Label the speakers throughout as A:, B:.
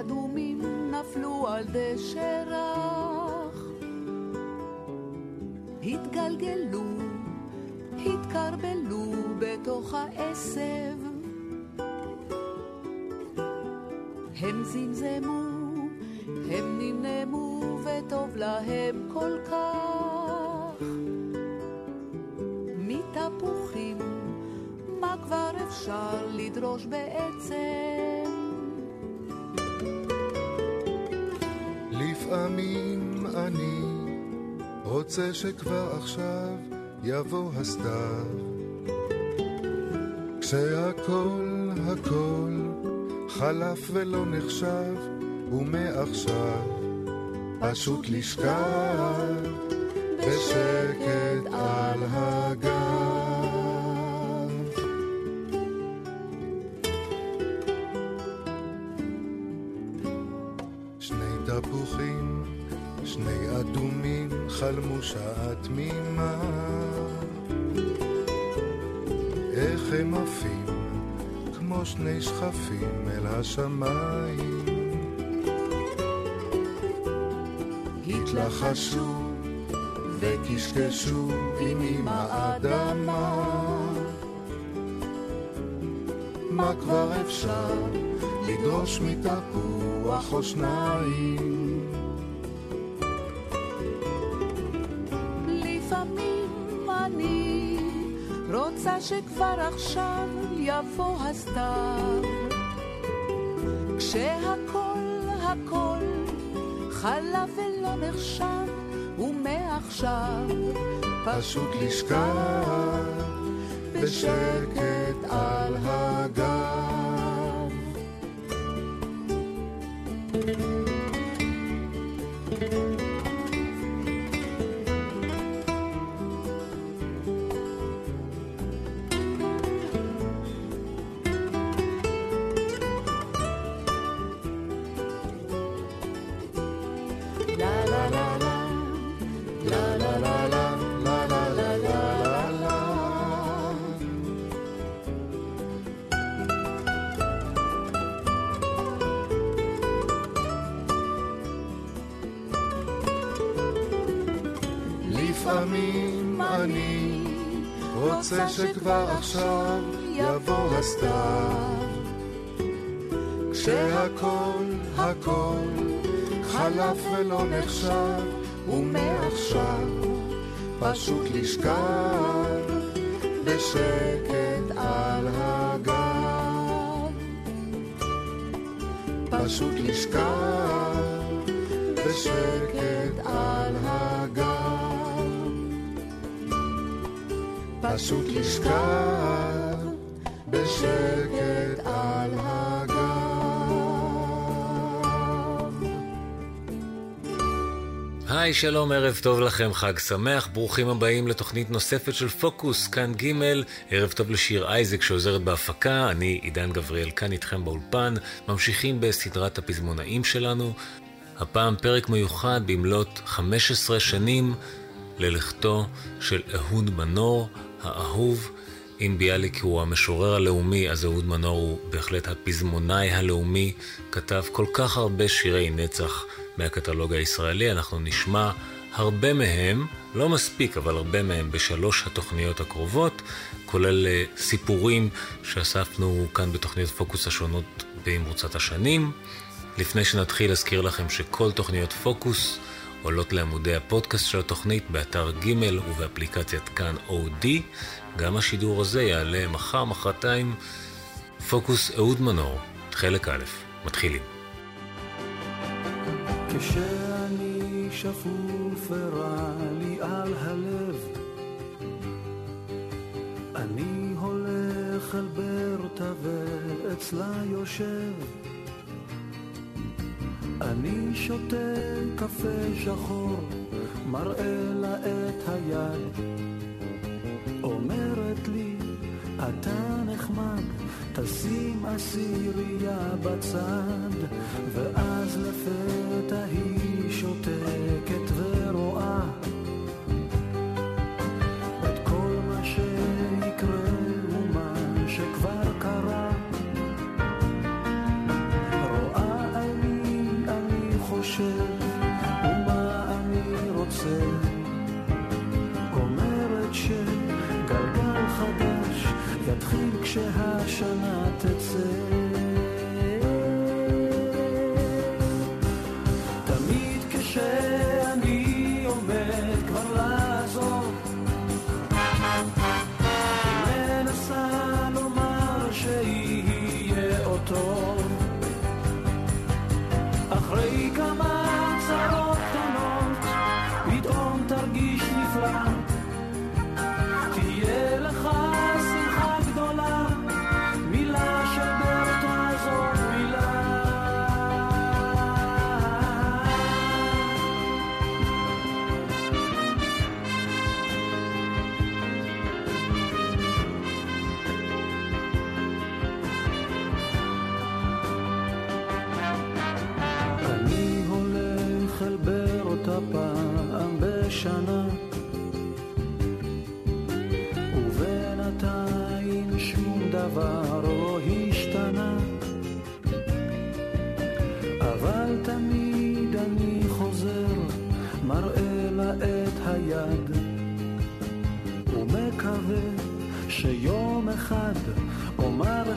A: אדומים נפלו על דשא רך. התגלגלו, התקרבלו בתוך העשב. הם זמזמו, הם נמנמו, וטוב להם כל כך. מתפוחים, מה כבר אפשר לדרוש בעצם?
B: רוצה שכבר עכשיו יבוא הסתיו, כשהכל הכל חלף ולא נחשב, ומעכשיו פשוט לשכב בשקט על הגב. שני שכפים אל השמיים. התלחשו וקשקשו עם אמא האדמה. מה כבר אפשר לדרוש מתפוח או שניים?
A: לפעמים אני רוצה שכבר עכשיו יבוא הסתיו, כשהכל הכל חלף ולא נחשב, ומעכשיו
B: פשוט לשכב בשקט על הגב. הכל חלף ולא נחשב, ומעכשיו פשוט לשכב בשקט על הגב. פשוט לשכב בשקט על הגב. פשוט לשכב
C: היי, שלום, ערב טוב לכם, חג שמח, ברוכים הבאים לתוכנית נוספת של פוקוס, כאן ג', ערב טוב לשיר אייזק שעוזרת בהפקה, אני עידן גבריאל כאן איתכם באולפן, ממשיכים בסדרת הפזמונאים שלנו, הפעם פרק מיוחד במלאת 15 שנים ללכתו של אהוד מנור, האהוב. אם ביאליק הוא המשורר הלאומי, אז אהוד מנור הוא בהחלט הפזמונאי הלאומי, כתב כל כך הרבה שירי נצח מהקטלוג הישראלי, אנחנו נשמע הרבה מהם, לא מספיק, אבל הרבה מהם בשלוש התוכניות הקרובות, כולל אה, סיפורים שאספנו כאן בתוכניות פוקוס השונות במרוצת השנים. לפני שנתחיל, אזכיר לכם שכל תוכניות פוקוס עולות לעמודי הפודקאסט של התוכנית באתר ג' ובאפליקציית כאן אודי. גם השידור הזה יעלה מחר, מחרתיים. פוקוס אהוד מנור, חלק א', מתחילים.
D: כשאני שפוף ורע לי על הלב אני הולך אל ברטה ואצלה יושב אני שותה קפה שחור, מראה לה את היד. אומרת לי, אתה נחמד, תשים אסיריה בצד, ואז לפתע היא שותקת ורואה את כל מה שיקרה ומה שכבר קרה. רואה אני, אני חושב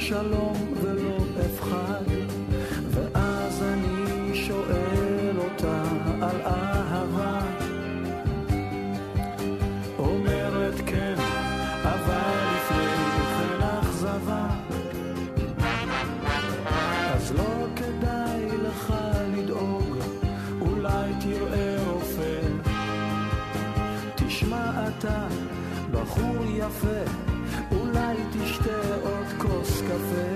D: שלום ולא אפחד, ואז אני שואל אותה על אהבה. אומרת כן, אבל לפני כן אכזבה. אז לא כדאי לך לדאוג, אולי תראה רופא. תשמע אתה, בחור יפה. אולי תשתה עוד כוס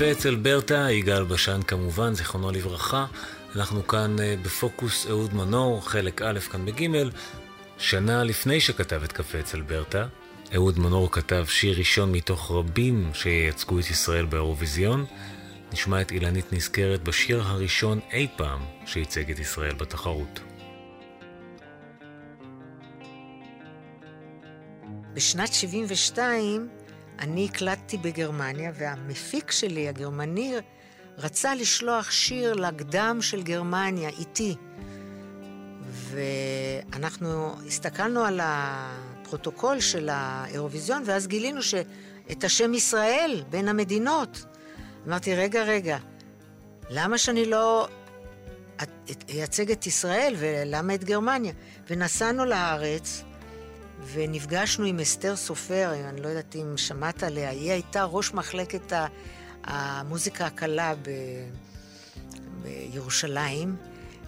D: קפה
C: אצל ברטה, יגאל בשן כמובן, זיכרונו לברכה. אנחנו כאן uh, בפוקוס אהוד מנור, חלק א' כאן בג', שנה לפני שכתב את קפה אצל ברטה. אהוד מנור כתב שיר ראשון מתוך רבים שייצגו את ישראל באירוויזיון. נשמע את אילנית נזכרת בשיר הראשון אי פעם שייצג את ישראל בתחרות.
E: בשנת 72 אני הקלטתי בגרמניה, והמפיק שלי, הגרמני, רצה לשלוח שיר לקדם של גרמניה, איתי. ואנחנו הסתכלנו על הפרוטוקול של האירוויזיון, ואז גילינו שאת השם ישראל בין המדינות. אמרתי, רגע, רגע, למה שאני לא אייצג את ישראל ולמה את גרמניה? ונסענו לארץ, ונפגשנו עם אסתר סופר, אני לא יודעת אם שמעת עליה, היא הייתה ראש מחלקת המוזיקה הקלה ב... בירושלים,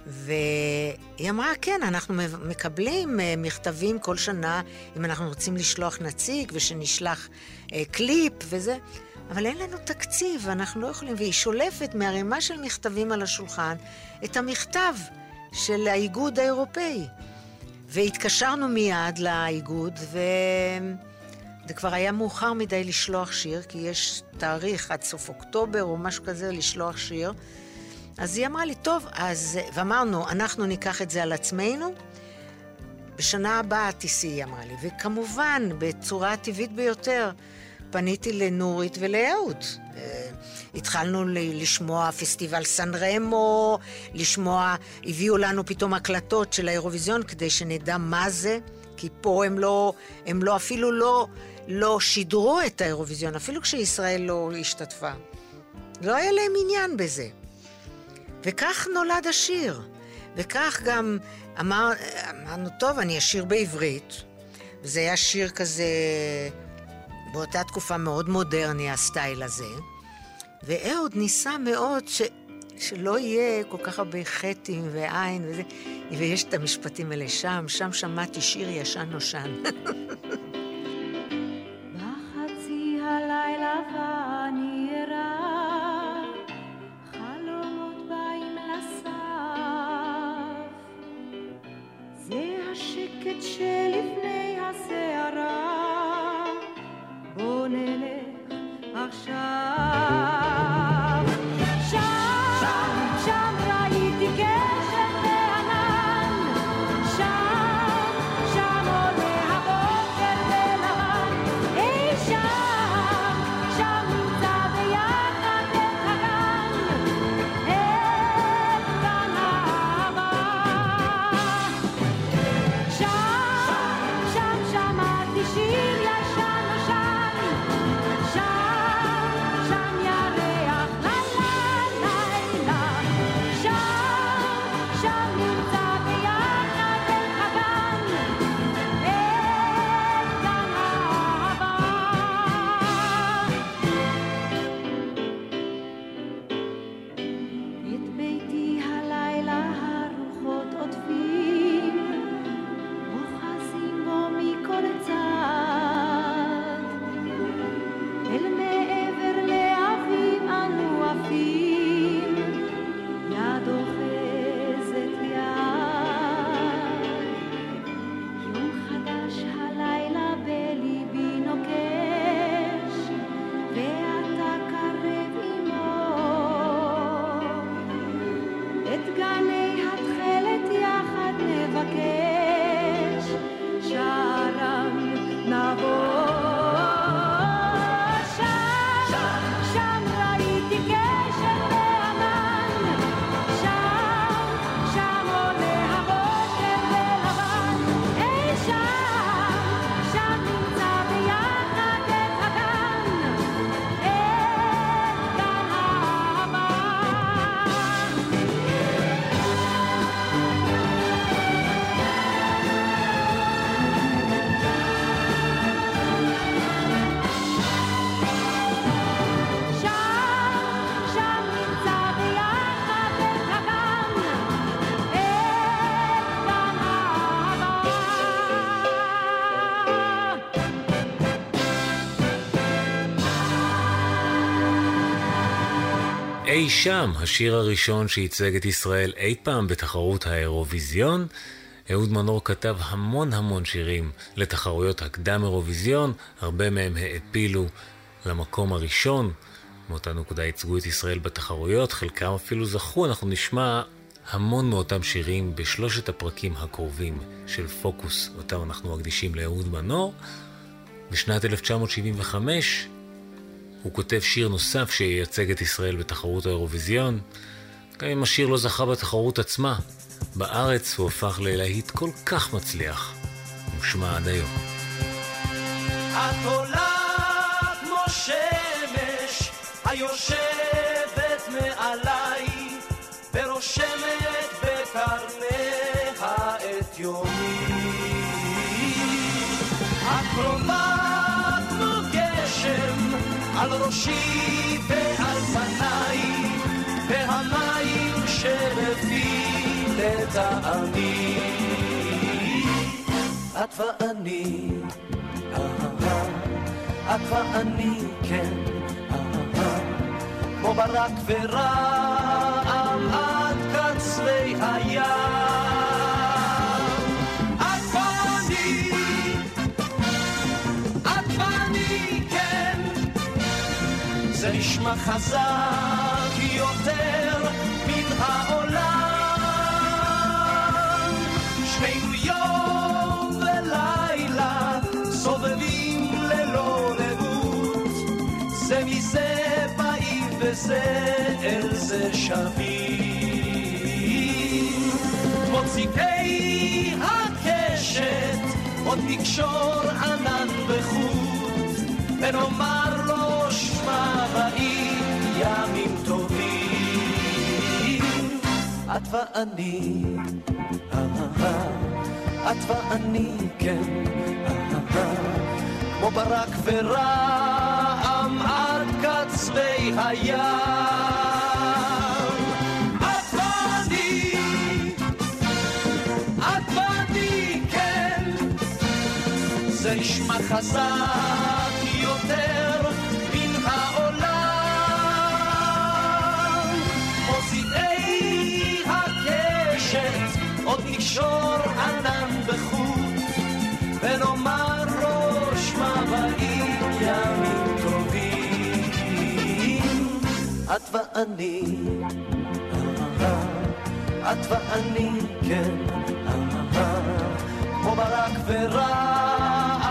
E: והיא אמרה, כן, אנחנו מקבלים אה, מכתבים כל שנה אם אנחנו רוצים לשלוח נציג ושנשלח אה, קליפ וזה, אבל אין לנו תקציב, אנחנו לא יכולים, והיא שולפת מערימה של מכתבים על השולחן את המכתב של האיגוד האירופאי. והתקשרנו מיד לאיגוד, וזה כבר היה מאוחר מדי לשלוח שיר, כי יש תאריך עד סוף אוקטובר או משהו כזה לשלוח שיר. אז היא אמרה לי, טוב, אז... ואמרנו, אנחנו ניקח את זה על עצמנו. בשנה הבאה תיסעי, היא אמרה לי. וכמובן, בצורה הטבעית ביותר, פניתי לנורית ולאהוד. אה, התחלנו לשמוע פסטיבל סן רמו, לשמוע, הביאו לנו פתאום הקלטות של האירוויזיון כדי שנדע מה זה, כי פה הם לא, הם לא אפילו לא, לא שידרו את האירוויזיון, אפילו כשישראל לא השתתפה. לא היה להם עניין בזה.
F: וכך נולד השיר. וכך גם אמר, אמרנו, טוב, אני אשיר בעברית. וזה היה שיר כזה, באותה תקופה מאוד מודרני, הסטייל הזה. ואהוד ניסה מאוד ש... שלא יהיה כל כך הרבה חטים ועין וזה, ויש את המשפטים האלה שם, שם שמעתי שיר ישן נושן.
C: אי שם, השיר הראשון שייצג את ישראל אי פעם בתחרות האירוויזיון. אהוד מנור כתב המון המון שירים לתחרויות הקדם אירוויזיון, הרבה מהם העפילו למקום הראשון. מאותה נקודה ייצגו את ישראל בתחרויות, חלקם אפילו זכו, אנחנו נשמע המון מאותם שירים בשלושת הפרקים הקרובים של פוקוס, אותם אנחנו מקדישים לאהוד מנור. בשנת 1975 הוא כותב שיר נוסף שייצג את ישראל בתחרות האירוויזיון. גם אם השיר לא זכה בתחרות עצמה, בארץ הוא הפך ללהיט כל כך מצליח, מושמע עד היום.
G: את עולה כמו שמש היושבת מעליי ורושמת בקרניה את יומי. את קרובה על ראשי ועל פניי, והמים שלפי לטעמי. את ואני, את ואני, כן, כמו ברק ורעם עד קצרי הים. נשמע חזק יותר מן העולם. שנינו יום ולילה סובבים ללא ראות, זה מזה באים וזה אל זה שווים. מוציקי הקשת עוד נקשור ענן וחוט ונאמר לו שמע ימים טובים. את ואני, אהה, את ואני, כן, אהה, כמו ברק ורעם עד קצווי הים. כן. זה נשמע חזק מישור ענן בחוט, ונאמר ראש מבעים ימים טובים. את ואני, את ואני, כן, כמו ברק
H: ורק.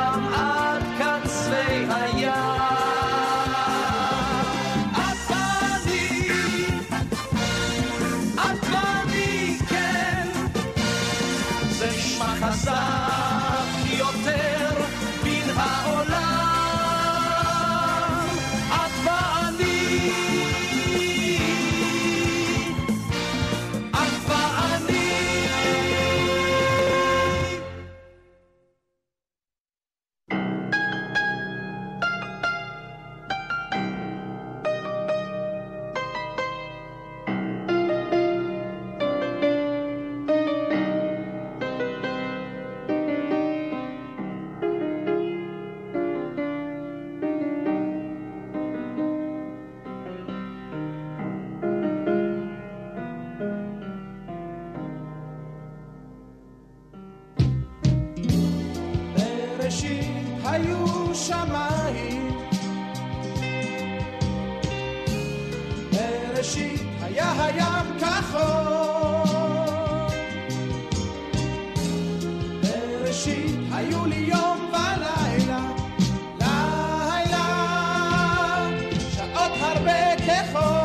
H: before.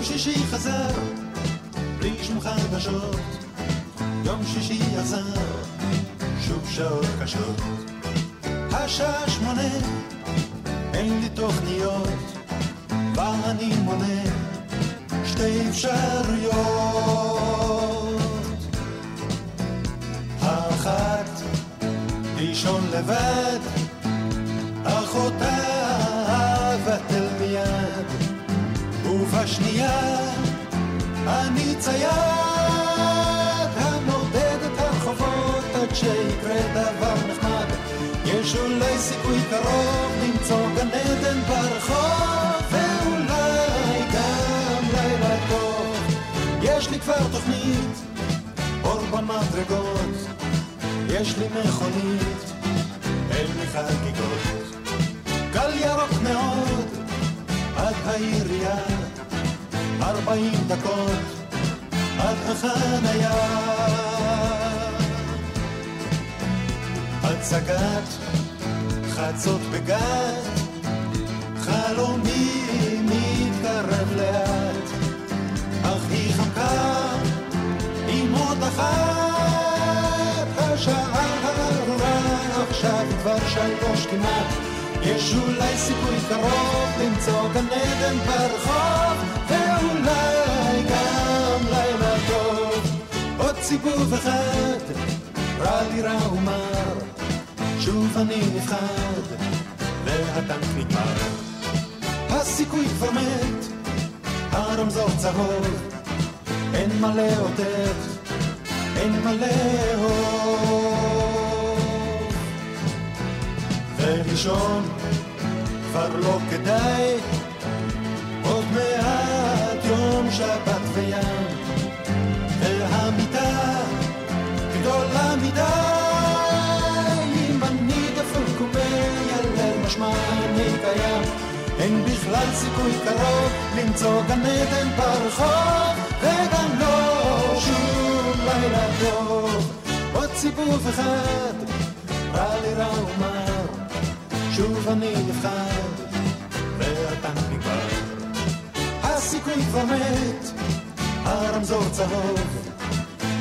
H: יום
I: שישי חזר, בלי שום חדשות. יום שישי עזר, שוב שעות קשות. השעה שמונה, אין לי תוכניות, ואני מונה שתי אפשרויות. האחת, לישון לבד, ובשנייה אני צייד המודד את הרחובות עד שיקרה דבר נחמד. יש אולי סיכוי קרוב למצוא גן עדן ברחוב ואולי גם לילה טוב. יש לי כבר תוכנית אור במדרגות. יש לי מכונית אין לי חגיגות גל ירוק מאוד עד העירייה, ארבעים דקות עד החניה. הצגת חצות בגת, חלומי מתקרב לאט, אך היא חמקה עם עוד אחת, השעה הארורה עכשיו כבר שלוש כמעט. יש אולי סיכוי קרוב למצוא גן עדן ברחוב, סיבוב אחד, רע לי רע ומר, שוב אני נפחד, והטנק נגמר. הסיכוי כבר מת, הרמזור צהוב, אין מה לאותת, אין מה לאהוב. ולישון כבר לא כדאי, עוד מעט יום שבת וים, בכלל סיכוי קרוב למצוא גן עדן ברחוב, וגם לא שום לילה טוב, עוד סיבוב אחד, רע לי רע ומר. שוב אני נבחר, והטנק נגמר. הסיכוי כבר מת, הרמזור צהוב,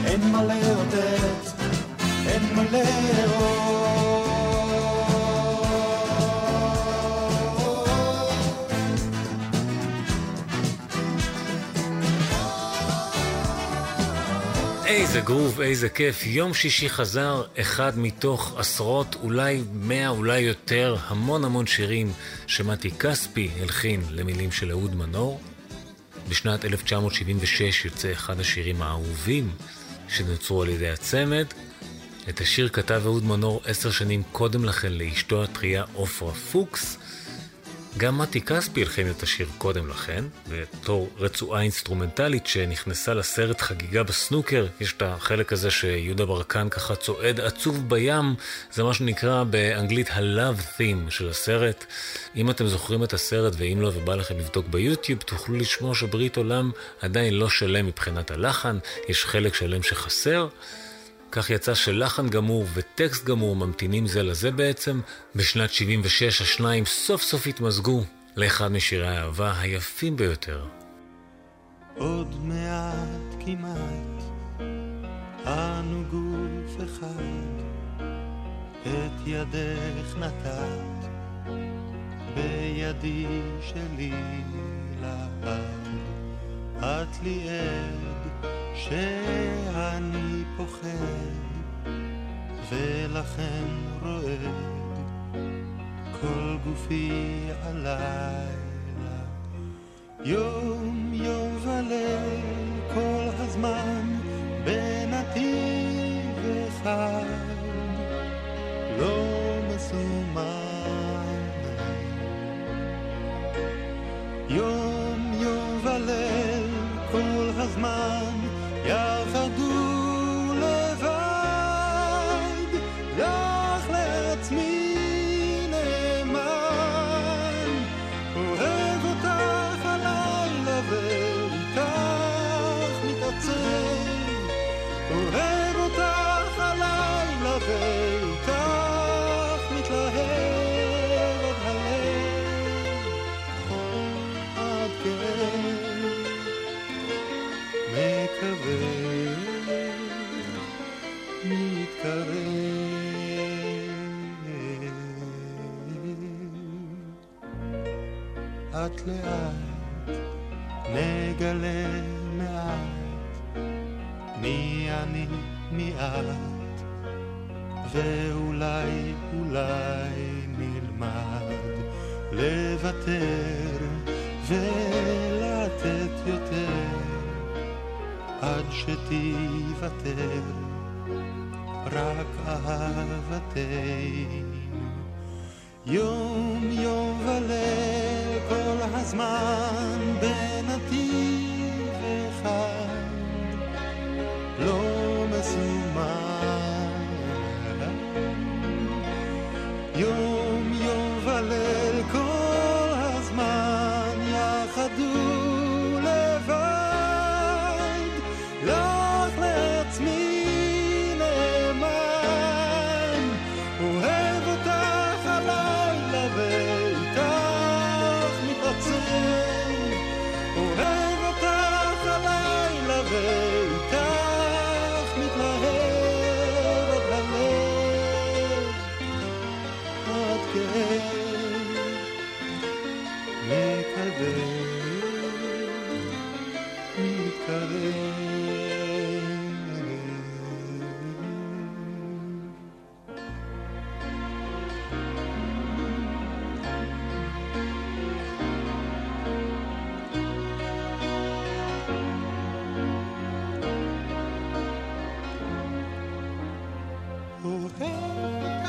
I: אין מה לאותת, אין מה לאהוב.
C: איזה גרוב, איזה כיף. יום שישי חזר, אחד מתוך עשרות, אולי מאה, אולי יותר, המון המון שירים שמתי כספי הלחין למילים של אהוד מנור. בשנת 1976 יוצא אחד השירים האהובים שנוצרו על ידי הצמד. את השיר כתב אהוד מנור עשר שנים קודם לכן לאשתו הטריה עופרה פוקס. גם מתי כספי הלחין את השיר קודם לכן, בתור רצועה אינסטרומנטלית שנכנסה לסרט חגיגה בסנוקר. יש את החלק הזה שיהודה ברקן ככה צועד עצוב בים, זה מה שנקרא באנגלית ה-Love Theme של הסרט. אם אתם זוכרים את הסרט, ואם לא ובא לכם לבדוק ביוטיוב, תוכלו לשמוע שברית עולם עדיין לא שלם מבחינת הלחן, יש חלק שלם שחסר. כך יצא שלחן גמור וטקסט גמור ממתינים זה לזה בעצם. בשנת 76 השניים סוף סוף התמזגו לאחד משירי האהבה היפים ביותר.
I: עוד מעט כמעט, אנו גוף אחד, את ידך נתת, בידי שלי לעד. את לי עד שאני פוחד, ולכן רועד כל גופי הלילה. יום יום וליל כל הזמן בנתיב אחד לא מסומן יום יום וליל לאט יעבדו נגלה מעט מי אני מי את ואולי אולי נלמד לוותר ולתת יותר עד שתיוותר רק אהבתנו יום יום וליל כל הזמן בנתיב לא מסומן יום יום וליל mujer.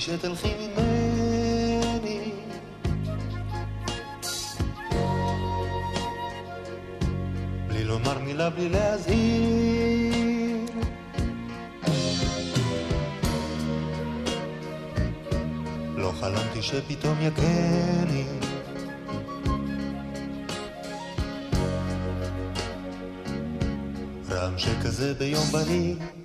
I: שתלכי בלי להזהיר. לא חלמתי שפתאום יכני רם שכזה ביום בהיר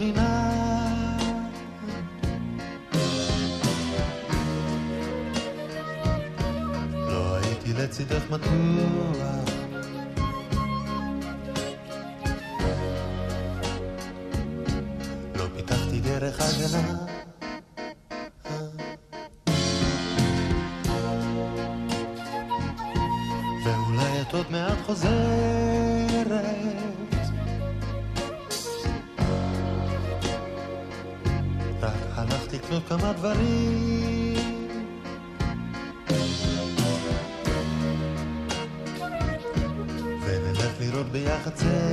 I: בבוקר כמו כמה דברים. ונלך לראות ביחד סרט.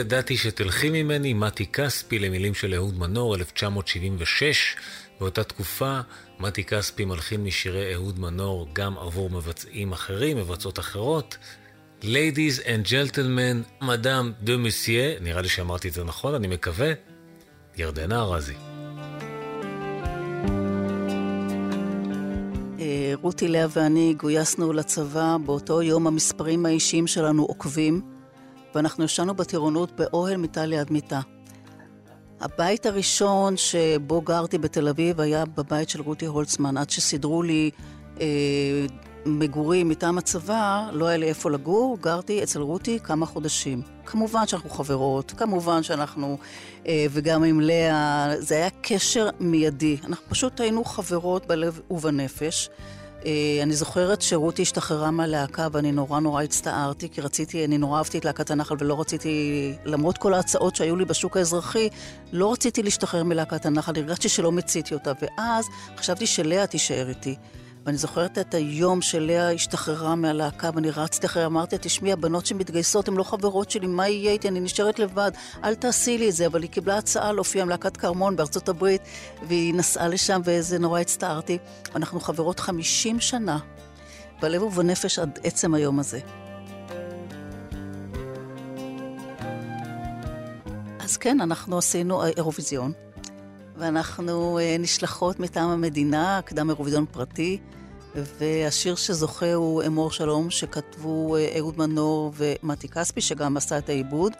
C: ידעתי שתלכי ממני, מתי כספי למילים של אהוד מנור, 1976. באותה תקופה, מתי כספי מלחין משירי אהוד מנור גם עבור מבצעים אחרים, מבצעות אחרות. Ladies and Gentlemen, מדאם דה מסיה, נראה לי שאמרתי את זה נכון, אני מקווה, ירדנה ארזי.
J: אה, רותי לאה ואני גויסנו לצבא, באותו יום המספרים האישיים שלנו עוקבים. ואנחנו ישנו בטירונות באוהל מיטה ליד מיטה. הבית הראשון שבו גרתי בתל אביב היה בבית של רותי הולצמן, עד שסידרו לי אה, מגורים מטעם הצבא, לא היה לי איפה לגור, גרתי אצל רותי כמה חודשים. כמובן שאנחנו חברות, כמובן שאנחנו, אה, וגם עם לאה, זה היה קשר מיידי. אנחנו פשוט היינו חברות בלב ובנפש. אה, אני זוכרת שרותי השתחררה מהלהקה ואני נורא נורא הצטערתי, כי רציתי, אני נורא אהבתי את להקת הנחל ולא רציתי, למרות כל ההצעות שהיו לי בשוק האזרחי, לא רציתי להשתחרר מלהקת הנחל, הרגשתי שלא מציתי אותה, ואז חשבתי שלאה תישאר איתי. ואני זוכרת את היום שלאה השתחררה מהלהקה, ואני רצתי אחריה, אמרתי תשמעי, הבנות שמתגייסות הן לא חברות שלי, מה יהיה איתי? אני נשארת לבד, אל תעשי לי את זה. אבל היא קיבלה הצעה להופיע עם להקת כרמון בארצות הברית, והיא נסעה לשם, וזה נורא הצטערתי. אנחנו חברות 50 שנה, בלב ובנפש עד עצם היום הזה. אז כן, אנחנו עשינו אירוויזיון. ואנחנו אה, נשלחות מטעם המדינה, קדם אירוויזיון פרטי, והשיר שזוכה הוא אמור שלום, שכתבו אה, אהוד מנור ומתי כספי, שגם עשה את העיבוד.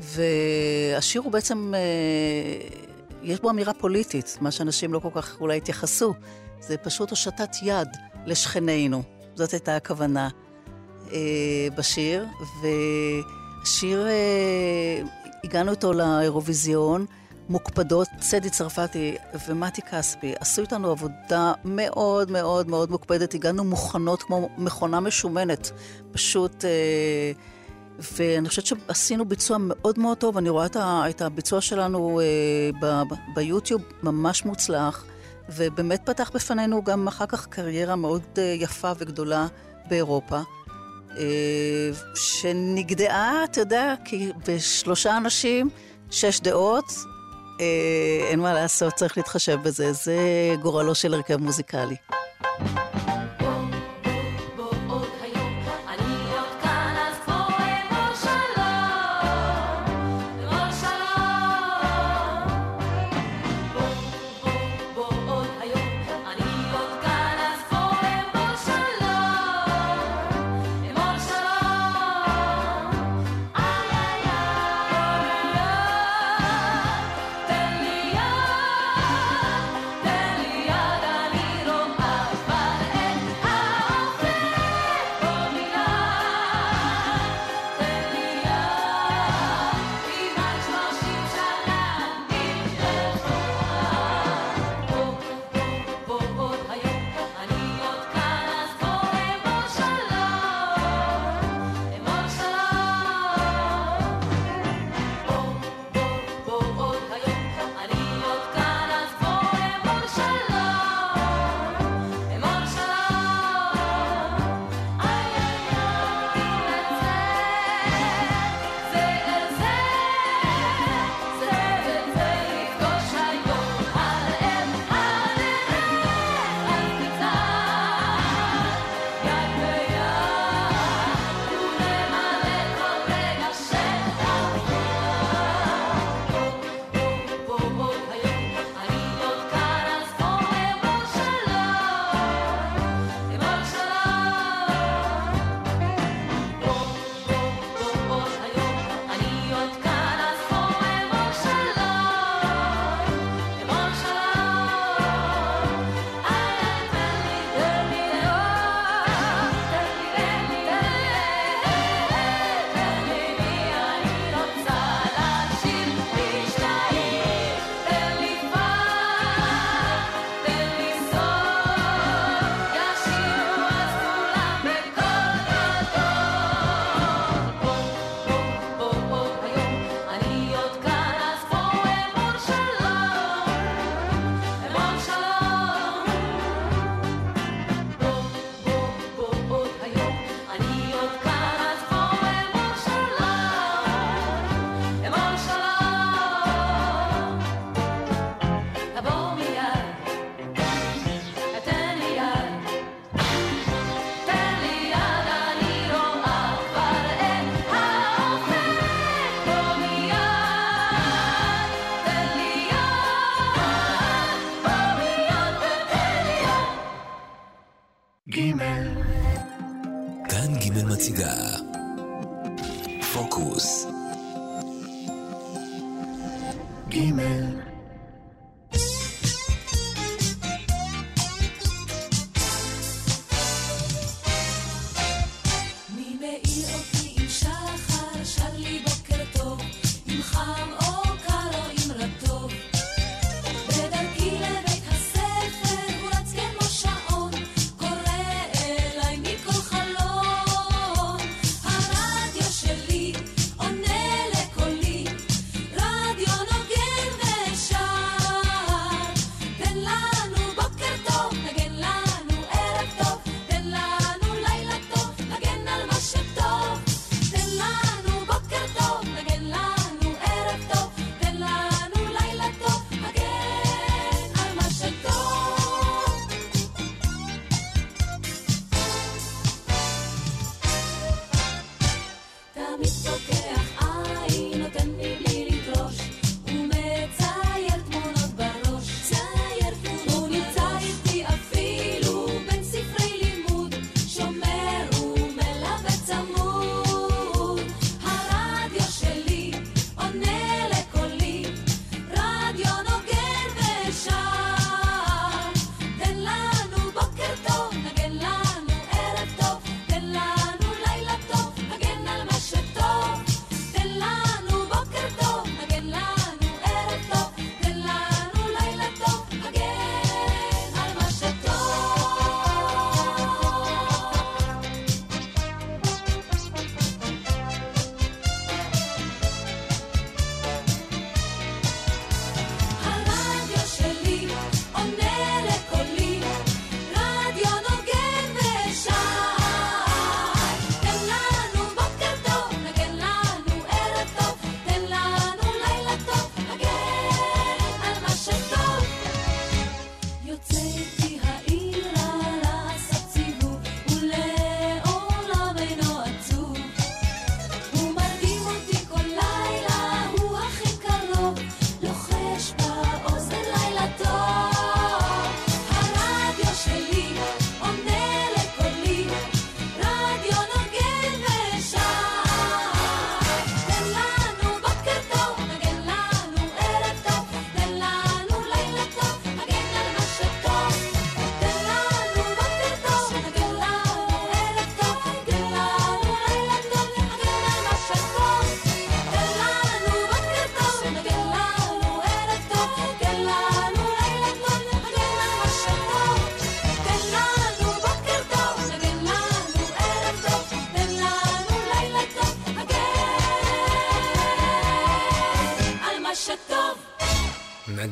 K: והשיר הוא בעצם, אה, יש בו אמירה פוליטית, מה שאנשים לא כל כך אולי התייחסו. זה פשוט הושטת יד לשכנינו. זאת הייתה הכוונה בשיר. והשיר, הגענו איתו לאירוויזיון. מוקפדות, צדי צרפתי ומתי כספי עשו איתנו עבודה מאוד מאוד מאוד מוקפדת, הגענו מוכנות כמו מכונה משומנת, פשוט... אה, ואני חושבת שעשינו ביצוע מאוד מאוד טוב, אני רואה את הביצוע שלנו אה, ביוטיוב ממש מוצלח, ובאמת פתח בפנינו גם אחר כך קריירה מאוד אה, יפה וגדולה באירופה. שנגדעה, אתה יודע, כי בשלושה אנשים, שש דעות, אה, אין מה לעשות, צריך להתחשב בזה. זה גורלו של הרכב מוזיקלי.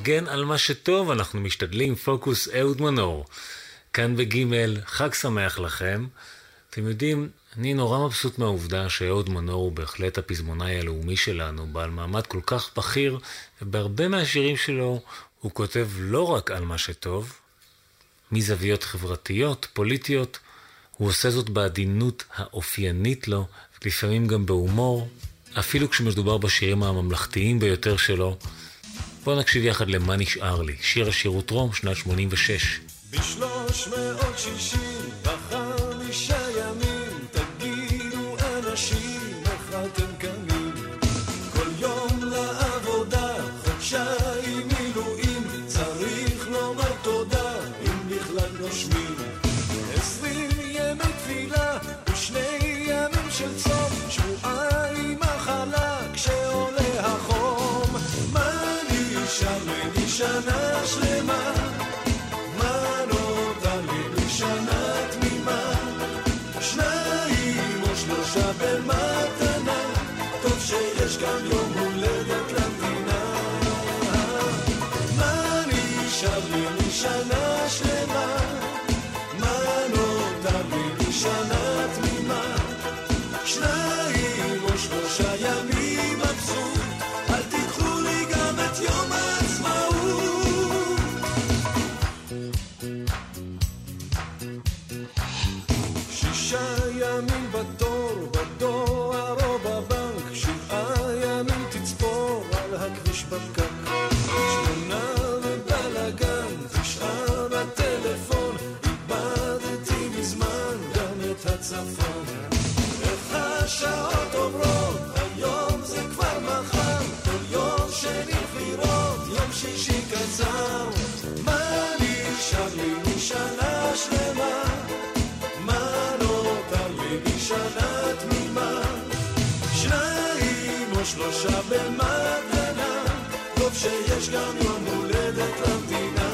C: נגן על מה שטוב, אנחנו משתדלים, פוקוס אהוד מנור. כאן בגימל, חג שמח לכם. אתם יודעים, אני נורא מבסוט מהעובדה שאהוד מנור הוא בהחלט הפזמונאי הלאומי שלנו, בעל מעמד כל כך בכיר, ובהרבה מהשירים שלו הוא כותב לא רק על מה שטוב, מזוויות חברתיות, פוליטיות, הוא עושה זאת בעדינות האופיינית לו, לפעמים גם בהומור, אפילו כשמדובר בשירים הממלכתיים ביותר שלו. בואו נקשיב יחד ל"מה נשאר לי", שיר השירות רום, שנת 86.
B: בשלוש מאות שישים וחמישה לי קצר. מה נשאר לי משנה שלמה? מה נותר לי משנה תמימה? שניים או שלושה במתנה, טוב שיש גם יום הולדת למדינה.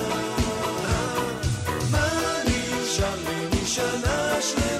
B: מה נשאר לי משנה שלמה?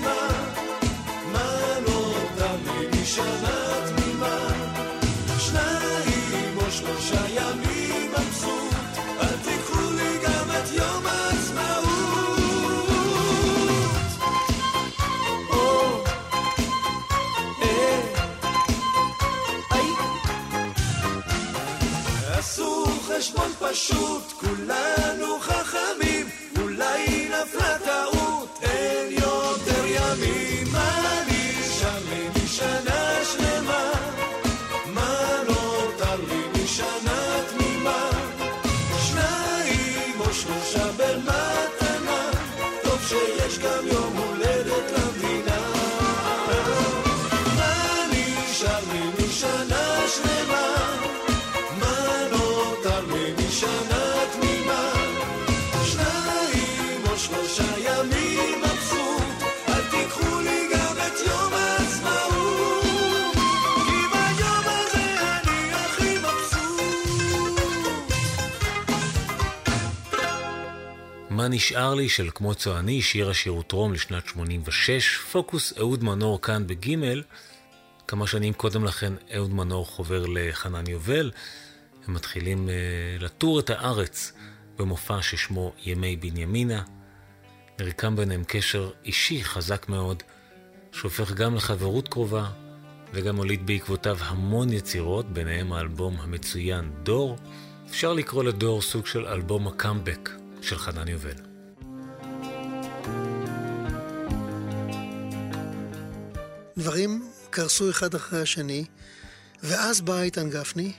B: נשאר לי
C: של כמו צועני, שיר השירות רום לשנת 86, פוקוס אהוד מנור כאן בגימל. כמה שנים קודם לכן אהוד מנור חובר לחנן יובל. הם מתחילים uh, לטור את הארץ במופע ששמו ימי בנימינה. נרקם ביניהם קשר אישי חזק מאוד, שהופך גם לחברות קרובה, וגם הוליד בעקבותיו המון יצירות, ביניהם האלבום המצוין דור. אפשר לקרוא לדור סוג של אלבום הקאמבק של חנן יובל.
L: דברים קרסו אחד אחרי השני, ואז בא איתן גפני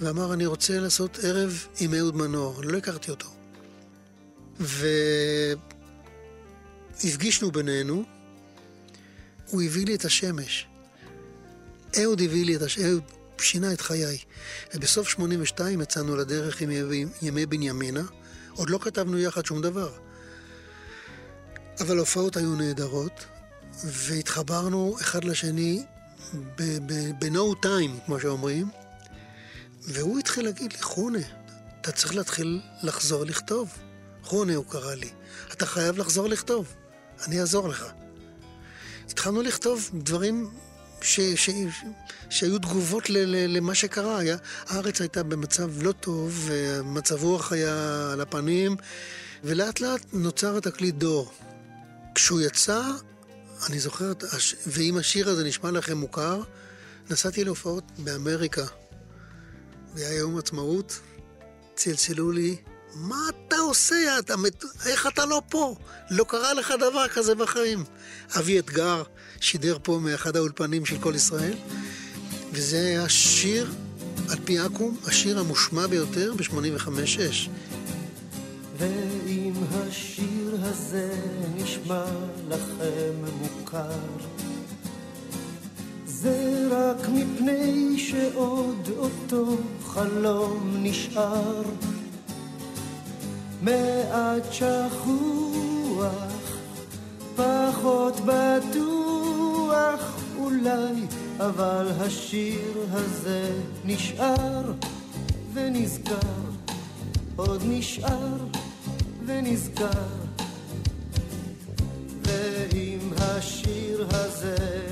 L: ואמר, אני רוצה לעשות ערב עם אהוד מנור. לא הכרתי אותו. והפגישנו בינינו, הוא הביא לי את השמש. אהוד הביא לי את השמש, אהוד שינה את חיי. ובסוף 82 יצאנו לדרך עם ימי בנימינה, עוד לא כתבנו יחד שום דבר. אבל ההופעות היו נהדרות, והתחברנו אחד לשני ב-no time, כמו שאומרים, והוא התחיל להגיד לי, חונה, אתה צריך להתחיל לחזור לכתוב. חונה, הוא קרא לי, אתה חייב לחזור לכתוב, אני אעזור לך. התחלנו לכתוב דברים ש, ש, ש, שהיו תגובות ל, ל, למה שקרה. היה, הארץ הייתה במצב לא טוב, ומצב רוח היה על הפנים, ולאט לאט נוצר התקליט דור. כשהוא יצא, אני זוכר, ואם השיר הזה נשמע לכם מוכר, נסעתי להופעות באמריקה. והיה יום עצמאות, צלצלו לי, מה אתה עושה? אתה, איך אתה לא פה? לא קרה לך דבר כזה בחיים. אבי אתגר שידר פה מאחד האולפנים של כל ישראל, וזה היה שיר, על פי אקו"ם, השיר המושמע ביותר ב-85-6.
M: ואם השיר הזה נשמע לכם מוכר, זה רק מפני שעוד אותו חלום נשאר. מעט שכוח, פחות בטוח אולי, אבל השיר הזה נשאר ונזכר, עוד נשאר ונזכר. ואם השיר הזה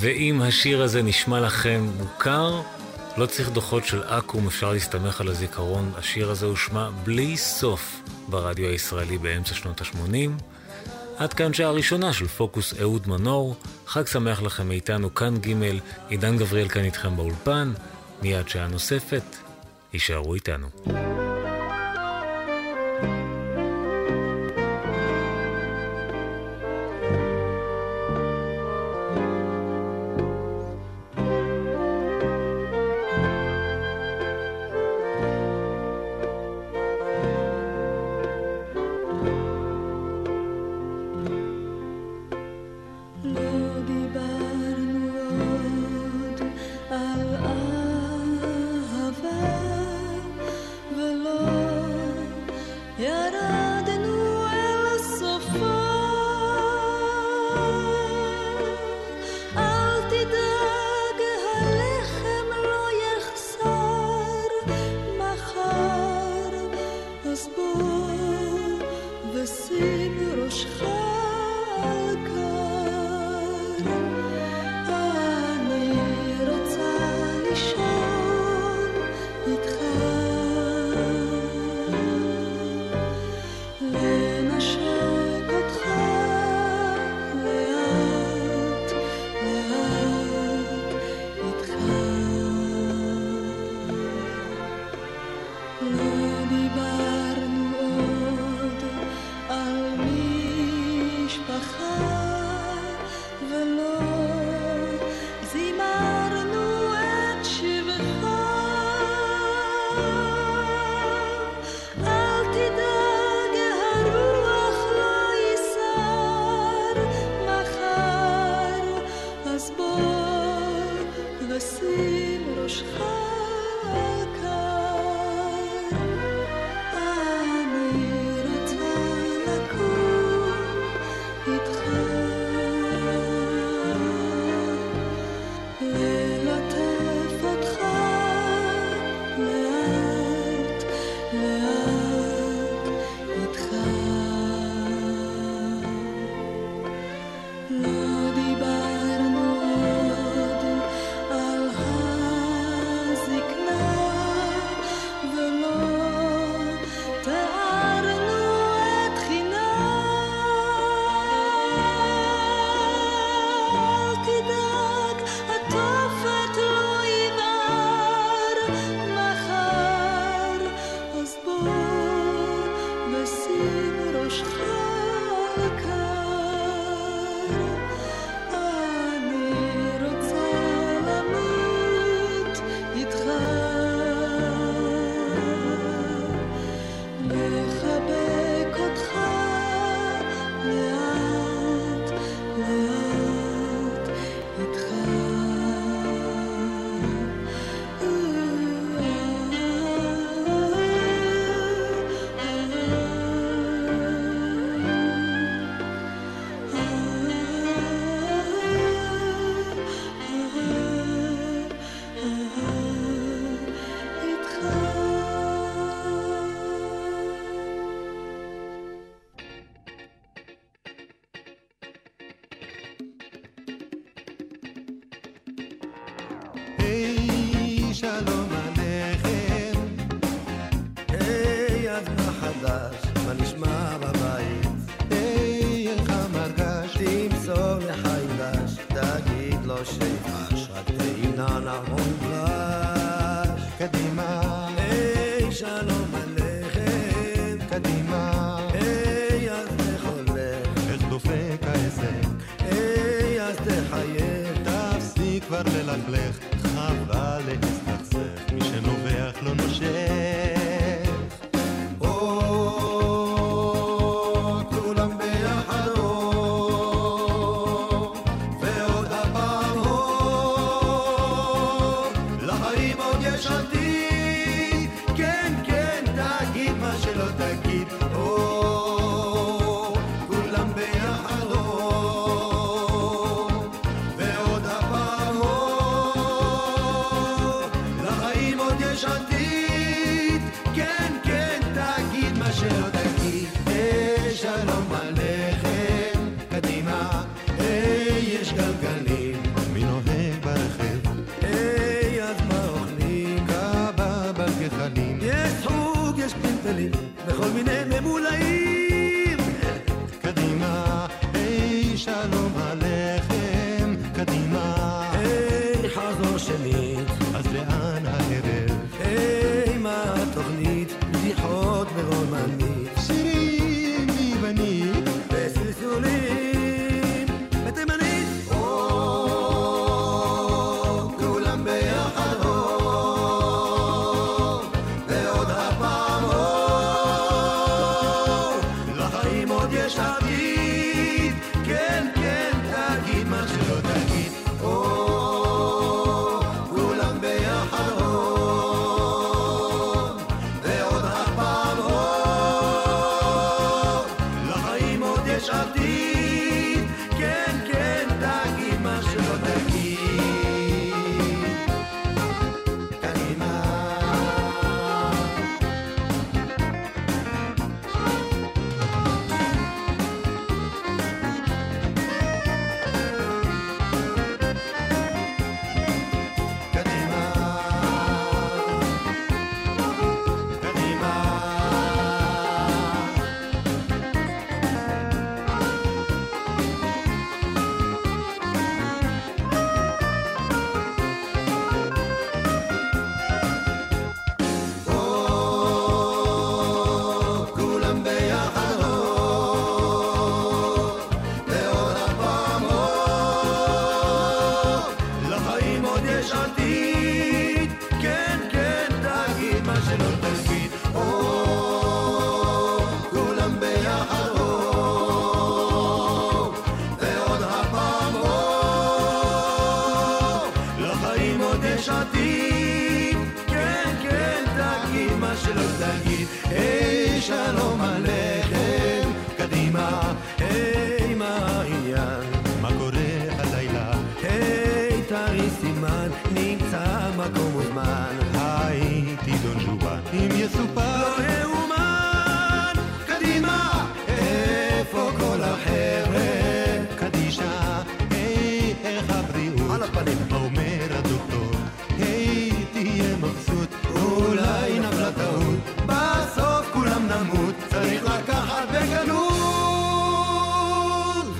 M: ואם השיר הזה נשמע לכם
C: מוכר, לא צריך דוחות של אקו"ם, אפשר להסתמך על הזיכרון. השיר הזה הושמע בלי סוף ברדיו הישראלי באמצע שנות ה-80. עד כאן שעה ראשונה של פוקוס אהוד מנור. חג שמח לכם מאיתנו, כאן ג' עידן גבריאל כאן איתכם באולפן. מיד שעה נוספת, הישארו איתנו.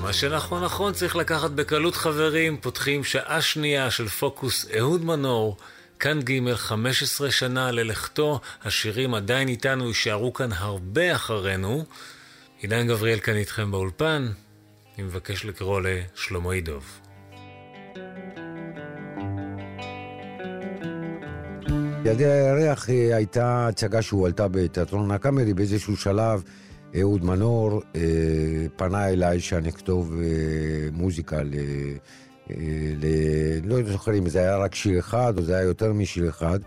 C: מה שנכון נכון צריך לקחת בקלות חברים, פותחים שעה שנייה של פוקוס אהוד מנור, כאן ג' 15 שנה ללכתו, השירים עדיין איתנו, יישארו כאן הרבה אחרינו. עידן גבריאל כאן איתכם באולפן, אני מבקש לקרוא לשלמה ידוב.
N: ילדי הירח אה, הייתה הצגה שהועלתה בתיאטרון הקאמרי באיזשהו שלב. אהוד מנור אה, פנה אליי שאני אכתוב אה, מוזיקה ל... אה, ל... לא זוכר אם זה היה רק שיר אחד או זה היה יותר משיר אחד,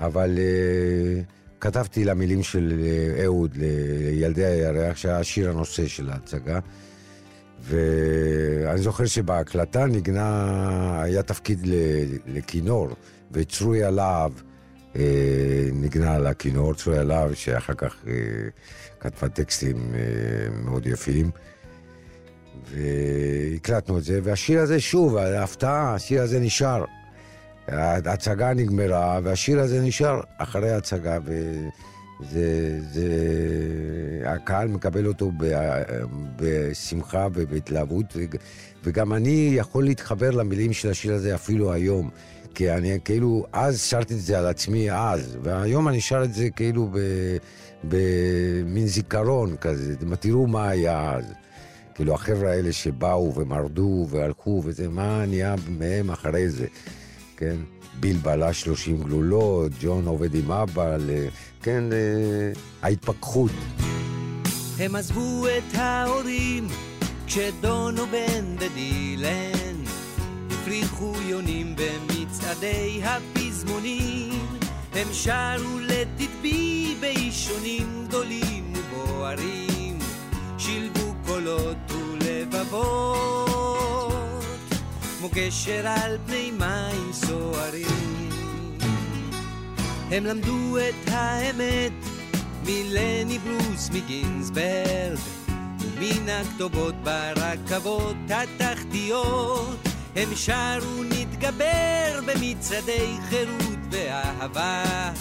N: אבל אה, כתבתי למילים של אה, אהוד לילדי הירח, שהיה שיר הנושא של ההצגה. ואני זוכר שבהקלטה נגנה, היה תפקיד לכינור, וצרוי הלהב אה, נגנה על הכינור, צרוי הלהב, שאחר כך אה, כתבה טקסטים אה, מאוד יפים. והקלטנו את זה, והשיר הזה, שוב, ההפתעה, השיר הזה נשאר. ההצגה נגמרה, והשיר הזה נשאר אחרי ההצגה, וזה... זה... הקהל מקבל אותו בשמחה ובהתלהבות, וגם אני יכול להתחבר למילים של השיר הזה אפילו היום. כי אני כאילו, אז שרתי את זה על עצמי אז, והיום אני שר את זה כאילו במין זיכרון כזה, תראו מה היה אז. כאילו החבר'ה האלה שבאו ומרדו והלכו וזה, מה נהיה מהם אחרי זה, כן? ביל בלה 30 גלולות, ג'ון עובד עם אבא, כן, ההתפכחות.
O: הם עזבו את ההורים כשדון ובן ודילן הפריחו יונים במצעדי הפזמונים הם שרו לתדבי באישונים גדולים ובוערים שילבו קולות ולבבות כמו גשר על פני מים סוערים. הם למדו את האמת מלני ברוס מגינסברג מן הכתובות ברכבות התחתיות הם שרו נתגבר במצעדי חירות ואהבה.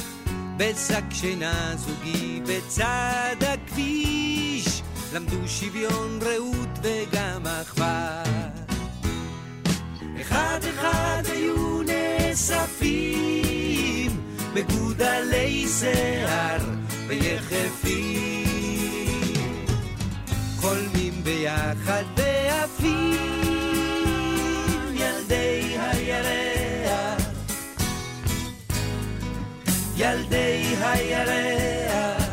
O: בשק שינה זוגי בצד הכביש למדו שוויון רעות וגם אחווה. אחד אחד היו נאספים מגודלי שיער ויחפים. חולמים ביחד ועפים ילדי הירח. ילדי הירח.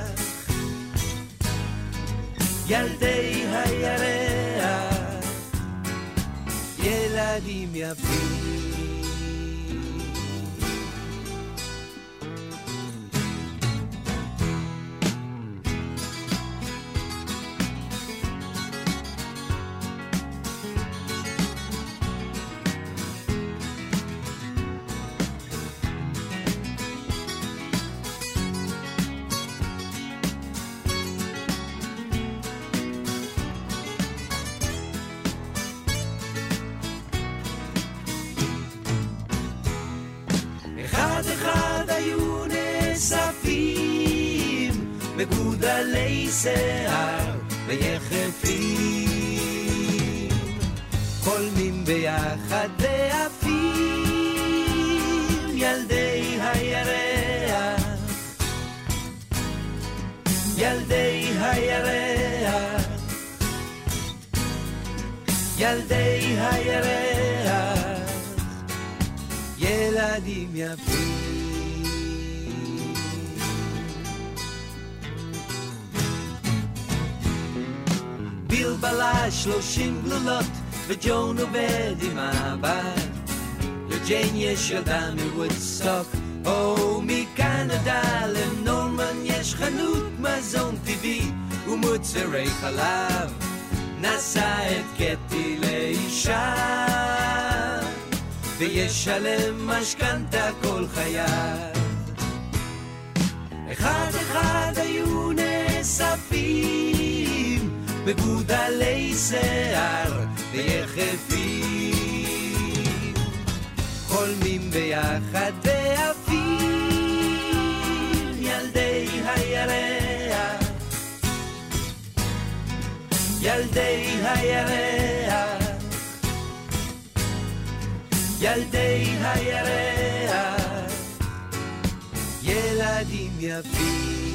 O: ילדי הירח. ילדים יפים מגודלי שיער ויחפים שלושים גלולות, וג'ון עובד עם הבת. לג'יין יש ילדה מוודסטוק, או מקנדה לנורמן יש חנות מזון טבעי ומוצרי חלב. נשא את קטי לאישה, וישלם משכנתה כל חייו. אחד אחד היו נאספים מגודלי שיער ויחפים, חולמים ביחד ועפים ילדי הירח, ילדי הירח,
K: ילדי הירח, ילדים יפים.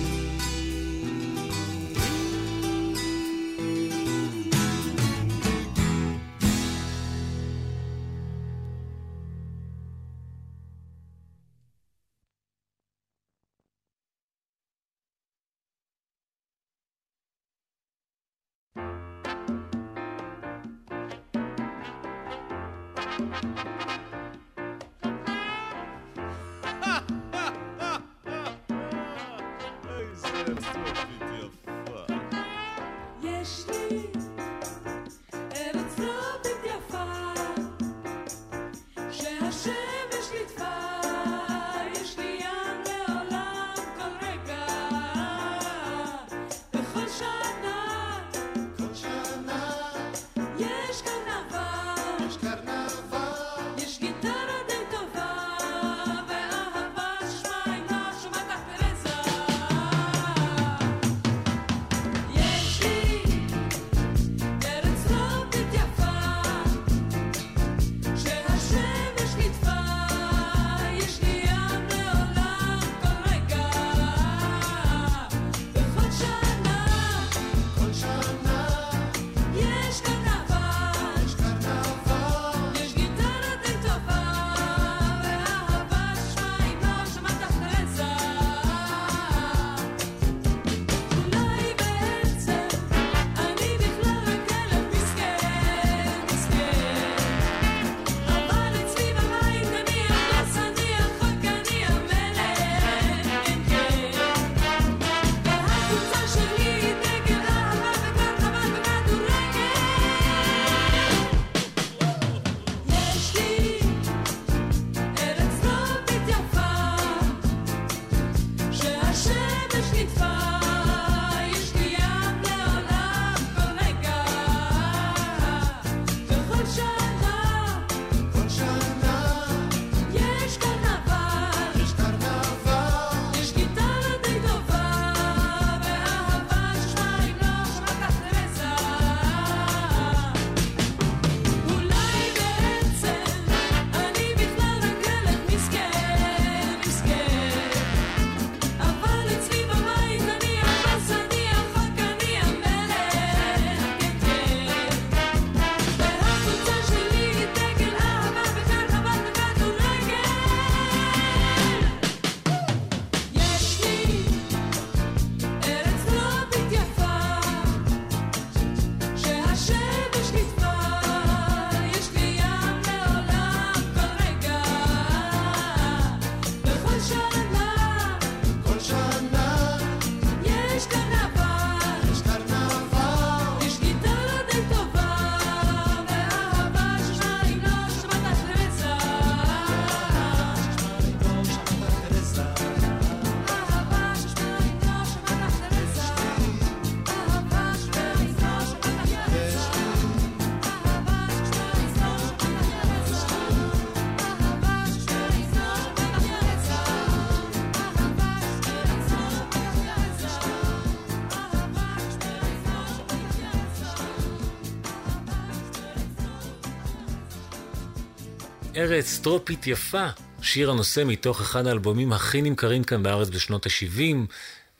P: ארץ טרופית יפה,
C: שיר הנושא מתוך אחד האלבומים הכי נמכרים כאן בארץ בשנות ה-70,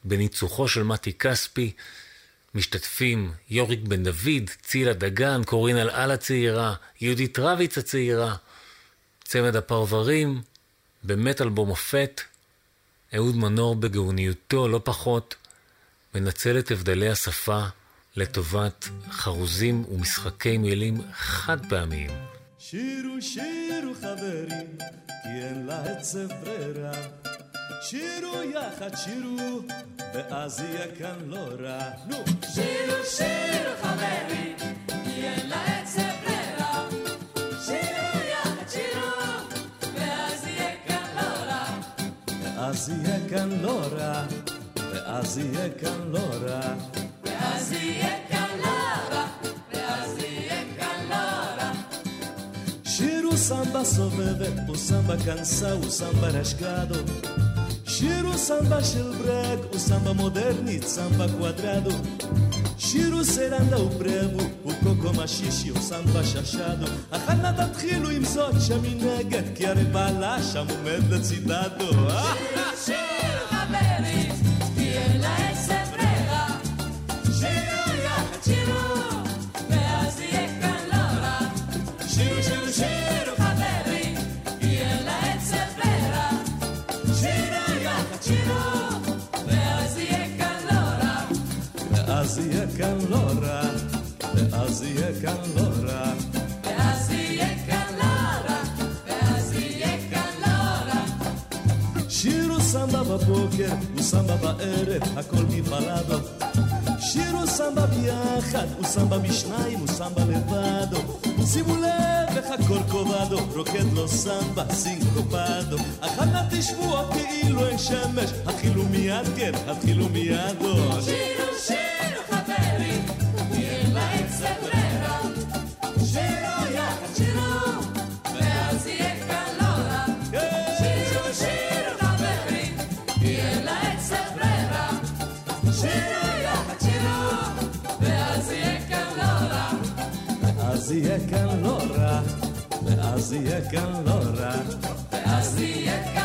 C: בניצוחו של מתי כספי. משתתפים יוריק בן דוד, צילה דגן, קורין אלעל הצעירה, יהודית רביץ הצעירה, צמד הפרברים, באמת אלבום מופת. אהוד מנור בגאוניותו, לא פחות, מנצל את הבדלי השפה לטובת חרוזים ומשחקי מילים חד פעמיים.
Q: שירו שירו חברים, כי אין לעצב ברירה. שירו יחד שירו, ואז יהיה כאן לא רע. נו!
P: שירו שירו חברים, כי אין לעצב ברירה. שירו יחד שירו, ואז יהיה כאן לא רע.
Q: ואז יהיה כאן לא רע, ואז יהיה כאן לא רע.
P: ואז יהיה כאן לא רע.
Q: samba soveve, o samba cansa, o samba rasgado. Shiro samba shelbreg, o samba modernit, samba quadrado. Shiro seranda o brevo, o coco machixe, o samba chachado. החנה תתחילו עם זאת שמנגד, כי הרי בעלה שם עומד לצידתו.
R: שיר, שיר שירו, שירו, שירו, חברים, אין לעצב ברירה. שירו יחד, שירו, ואז יהיה כאן לא רע.
Q: ואז יהיה כאן לא רע, ואז יהיה כאן לא רע.
R: ואז יהיה כאן לא רע, ואז יהיה כאן לא רע.
Q: שיר הוא סמבה בבוקר, הוא סמבה בערב, הכל מבלדו. שיר הוא סמבה ביחד, הוא סמבה בשניים, הוא סמבה לבדו. שימו לב איך הכל קובדו, רוקד לו סמבה, סינקופדו. כך תשבו עוד כאילו אין שמש, התחילו מיד כן, התחילו מידו.
R: שירו, שירו, חברים, ואז יהיה כאן לא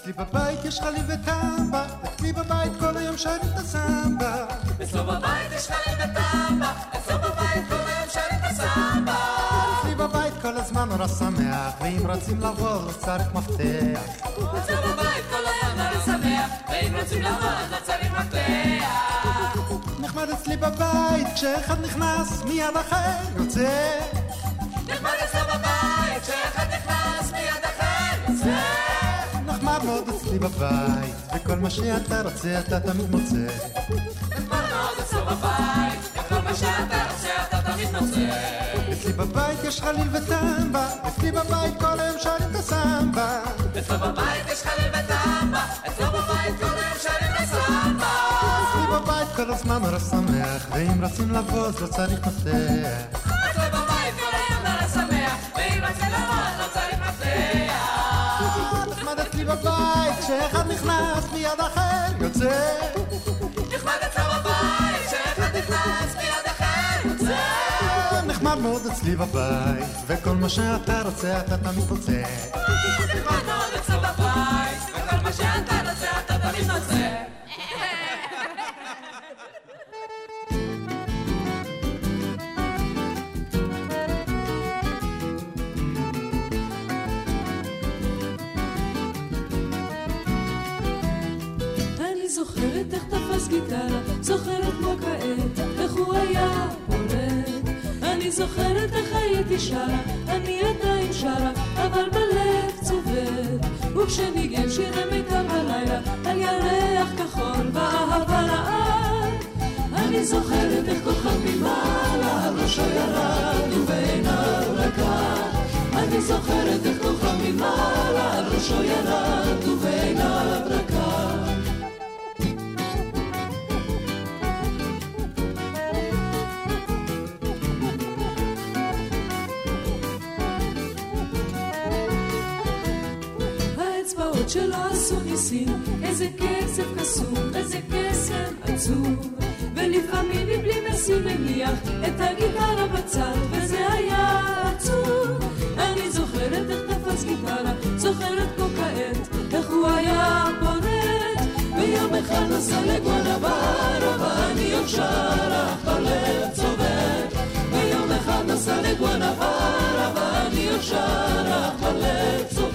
B: אצלי בבית יש חליל וטמבה, אצלי בבית כל היום שרים את הסמבה.
R: אצלו בבית יש חליל וטמבה, אצלו בבית כל היום שרים את הסמבה.
B: אצלי בבית כל הזמן נורא שמח, ואם רוצים לבוא צריך מפתח.
R: אצלו בבית כל היום נורא שמח, ואם רוצים לבוא אז לא צריך מפתח.
B: נחמד אצלי בבית, כשאחד נכנס מיד אחר יוצא. מאוד אצלי בבית, וכל מה שאתה רוצה אתה תמיד מוצא.
R: נחמד מאוד אצלו בבית, וכל מה שאתה רוצה אתה תמיד מוצא.
B: אצלי בבית יש חליל וטמבה, אצלי בבית כל היום שרים את הסמבה.
R: אצלו בבית יש חליל וטמבה, אצלו בבית כל היום שרים את הסמבה.
B: אצלי בבית
I: כל הזמן מראה שמח, ואם רוצים לבוא אז לא צריך מפתח.
R: אצלו בבית כל היום נראה שמח, ואם רוצה לבוא לא צריך מפתח.
I: אצלי בבית, כשאחד נכנס מיד אחר יוצא.
R: נחמד אצלו בבית, כשאחד נכנס מיד אחר יוצא.
I: נחמד מאוד אצלי בבית, וכל מה שאתה רוצה אתה תמיד רוצה.
R: נחמד מאוד אצלו בבית, וכל מה שאתה רוצה אתה תמיד רוצה.
K: זוכרת כמו כעת, איך הוא היה פולט. אני זוכרת איך הייתי שרה, אני עדיין שרה, אבל בלב צובט. וכשניגן שירי מיתר בלילה, על ירח כחול ואהבה לעד. אני זוכרת איך כוכב ממעלה, על ראשו ירד ובעיניו רקד. אני זוכרת איך כוכב ממעלה, על ראשו ירד ובעיניו רקד. האצבעות שלו עשו ניסים, איזה כסף קסום, איזה קסם עצום. ולפעמים מבלי משים מניח את הגיטרה בצד, וזה היה עצוב. אני זוכרת איך תפס גיטרה, זוכרת כמו כעת, איך הוא היה פורט. ויום אחד נסע לגואנברה, ואני עוד שרה, אך בלב צובט. ויום אחד נסע לגואנברה, ואני עוד שרה, אך בלב צובט.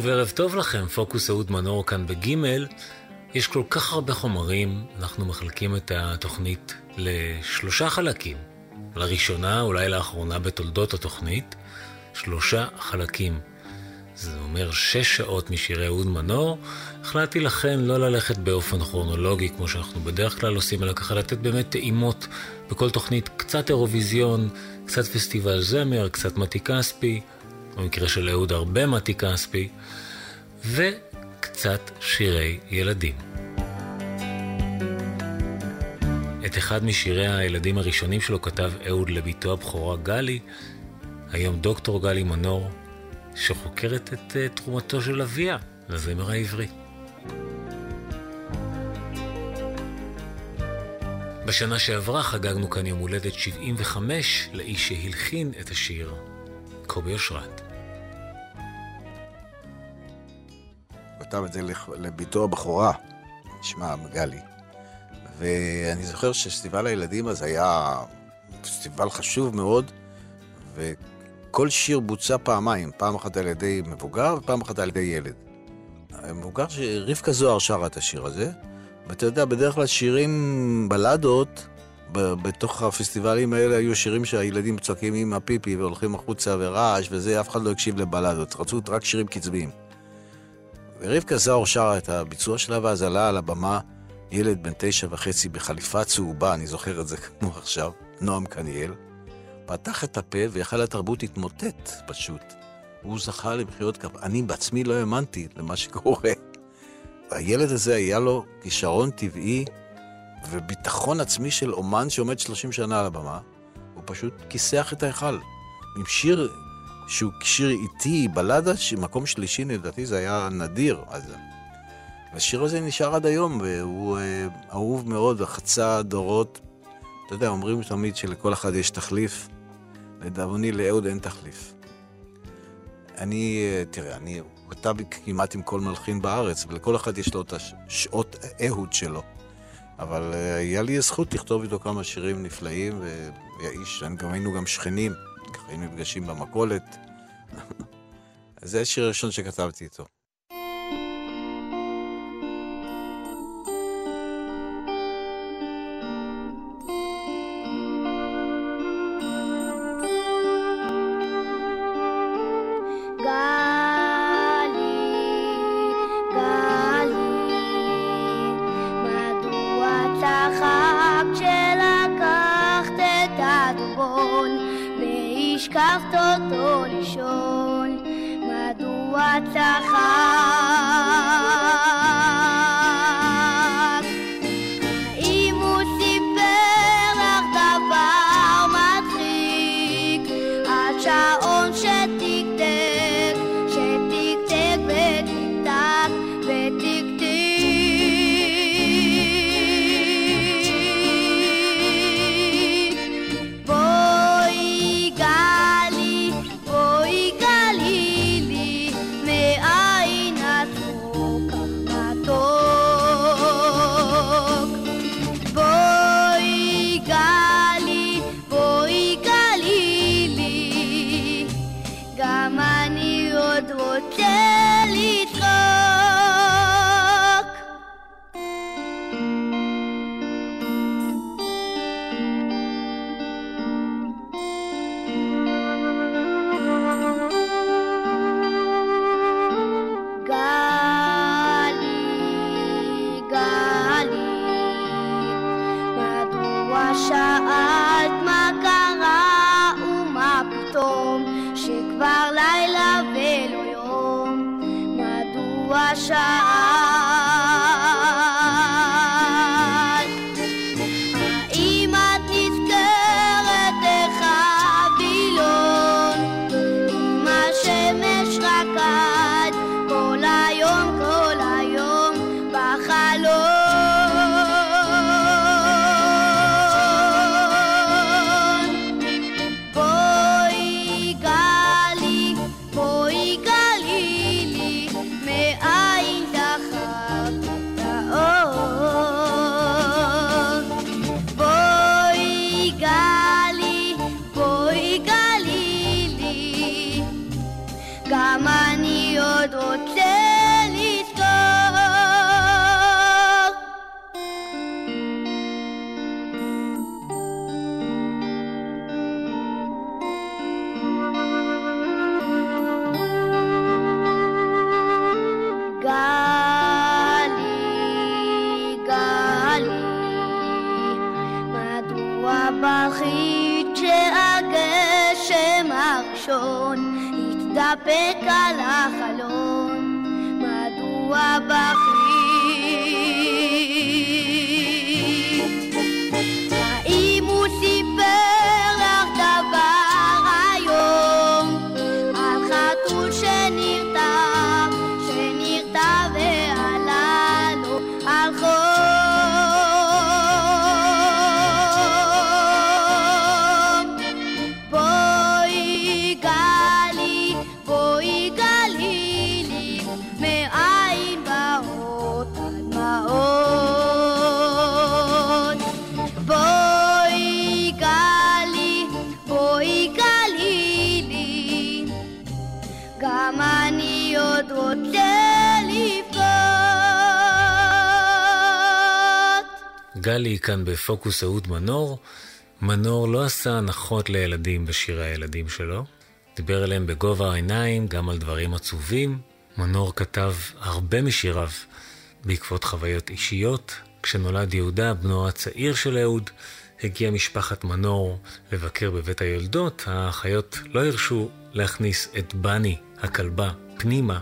C: שוב ערב טוב לכם, פוקוס אהוד מנור כאן בגימל. יש כל כך הרבה חומרים, אנחנו מחלקים את התוכנית לשלושה חלקים. לראשונה, אולי לאחרונה בתולדות התוכנית, שלושה חלקים. זה אומר שש שעות משירי אהוד מנור. החלטתי לכן לא ללכת באופן כרונולוגי כמו שאנחנו בדרך כלל עושים, אלא ככה לתת באמת טעימות בכל תוכנית, קצת אירוויזיון, קצת פסטיבל זמר, קצת מתי כספי, במקרה של אהוד הרבה מתי כספי, וקצת שירי ילדים. את אחד משירי הילדים הראשונים שלו כתב אהוד לביתו הבכורה גלי, היום דוקטור גלי מנור, שחוקרת את uh, תרומתו של אביה לזמר העברי. בשנה שעברה חגגנו כאן יום הולדת 75 לאיש שהלחין את השיר, קובי אושרת.
S: כתב את זה לביתו הבכורה, נשמע גלי. ואני זוכר שפסטיבל הילדים אז היה פסטיבל חשוב מאוד, וכל שיר בוצע פעמיים, פעם אחת על ידי מבוגר ופעם אחת על ידי ילד. המבוגר, רבקה זוהר שרה את השיר הזה, ואתה יודע, בדרך כלל שירים, בלדות, בתוך הפסטיבלים האלה היו שירים שהילדים צועקים עם הפיפי והולכים החוצה ורעש וזה, אף אחד לא הקשיב לבלדות, רצו רק שירים קצביים. ורבקה זוהר שרה את הביצוע שלה, ואז עלה על הבמה ילד בן תשע וחצי בחליפה צהובה, אני זוכר את זה כמו עכשיו, נועם קניאל, פתח את הפה והיכל התרבות התמוטט פשוט. הוא זכה למחיאות כף. אני בעצמי לא האמנתי למה שקורה. הילד הזה היה לו כישרון טבעי וביטחון עצמי של אומן שעומד 30 שנה על הבמה. הוא פשוט כיסח את ההיכל. עם שיר שהוא שיר איטי, בלדה, שמקום שלישי לדעתי זה היה נדיר. אז... והשיר הזה נשאר עד היום, והוא אה, אהוב מאוד, וחצה דורות. אתה יודע, אומרים תמיד שלכל אחד יש תחליף. לדאבוני, לאהוד אין תחליף. אני, אה, תראה, אני כתב כמעט עם כל מלחין בארץ, ולכל אחד יש לו את השעות אהוד שלו. אבל uh, היה לי הזכות לכתוב איתו כמה שירים נפלאים, והאיש, גם היינו גם שכנים, ככה היינו נפגשים במכולת. זה השיר הראשון שכתבתי איתו.
T: Tatsache. גלי
C: כאן בפוקוס אהוד מנור. מנור לא עשה הנחות לילדים בשירי הילדים שלו. דיבר אליהם בגובה העיניים, גם על דברים עצובים. מנור כתב הרבה משיריו בעקבות חוויות אישיות. כשנולד יהודה, בנו הצעיר של אהוד, הגיעה משפחת מנור לבקר בבית היולדות. האחיות לא הרשו להכניס את בני, הכלבה, פנימה,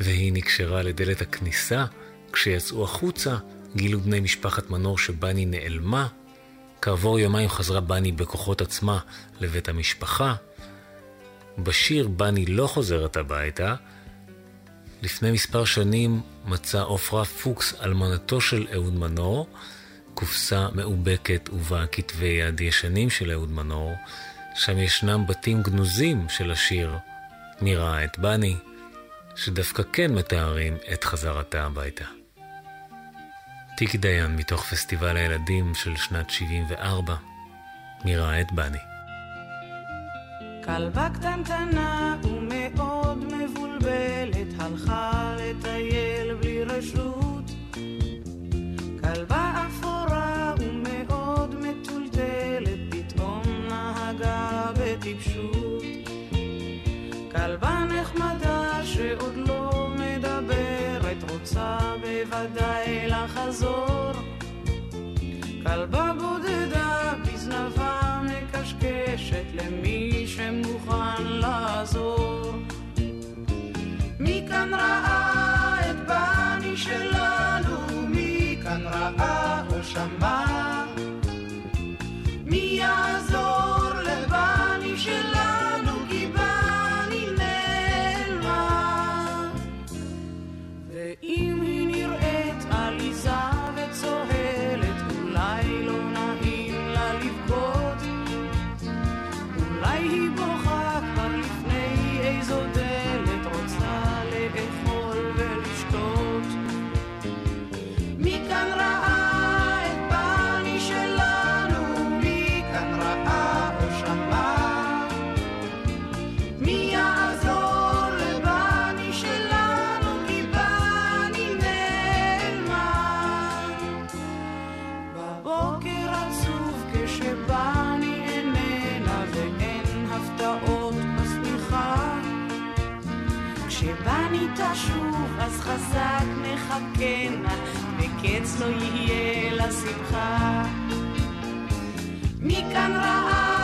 C: והיא נקשרה לדלת הכניסה. כשיצאו החוצה, גילו בני משפחת מנור שבני נעלמה. כעבור יומיים חזרה בני בכוחות עצמה לבית המשפחה. בשיר בני לא חוזרת הביתה. לפני מספר שנים מצא עופרה פוקס, אלמנתו של אהוד מנור, קופסה מאובקת ובה כתבי יד ישנים של אהוד מנור. שם ישנם בתים גנוזים של השיר "מי ראה את בני", שדווקא כן מתארים את חזרתה הביתה. טיקי דיין מתוך פסטיבל הילדים של שנת 74, מי ראה את בני.
H: כלבה קטנטנה ומאוד מבולבלת הלכה לעזור. מי כאן ראה את בני שלנו? מי כאן ראה או שמע? תחכנה, וקץ לא יהיה לשמחה.
U: מכאן רעה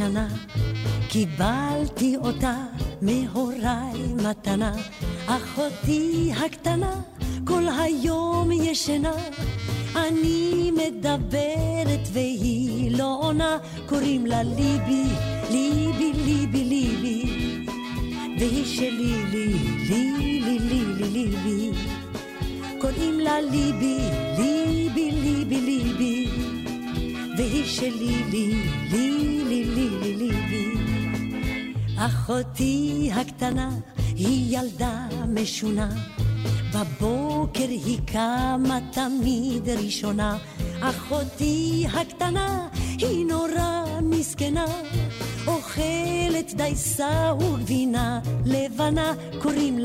U: שנה, קיבלתי אותה מהוריי מתנה. אחותי הקטנה, כל היום ישנה, אני מדברת והיא לא עונה, קוראים לה ליבי, תמיד ראשונה. אחותי הקטנה היא נורא מסכנה. אוכלת דייסה וגבינה לבנה, קוראים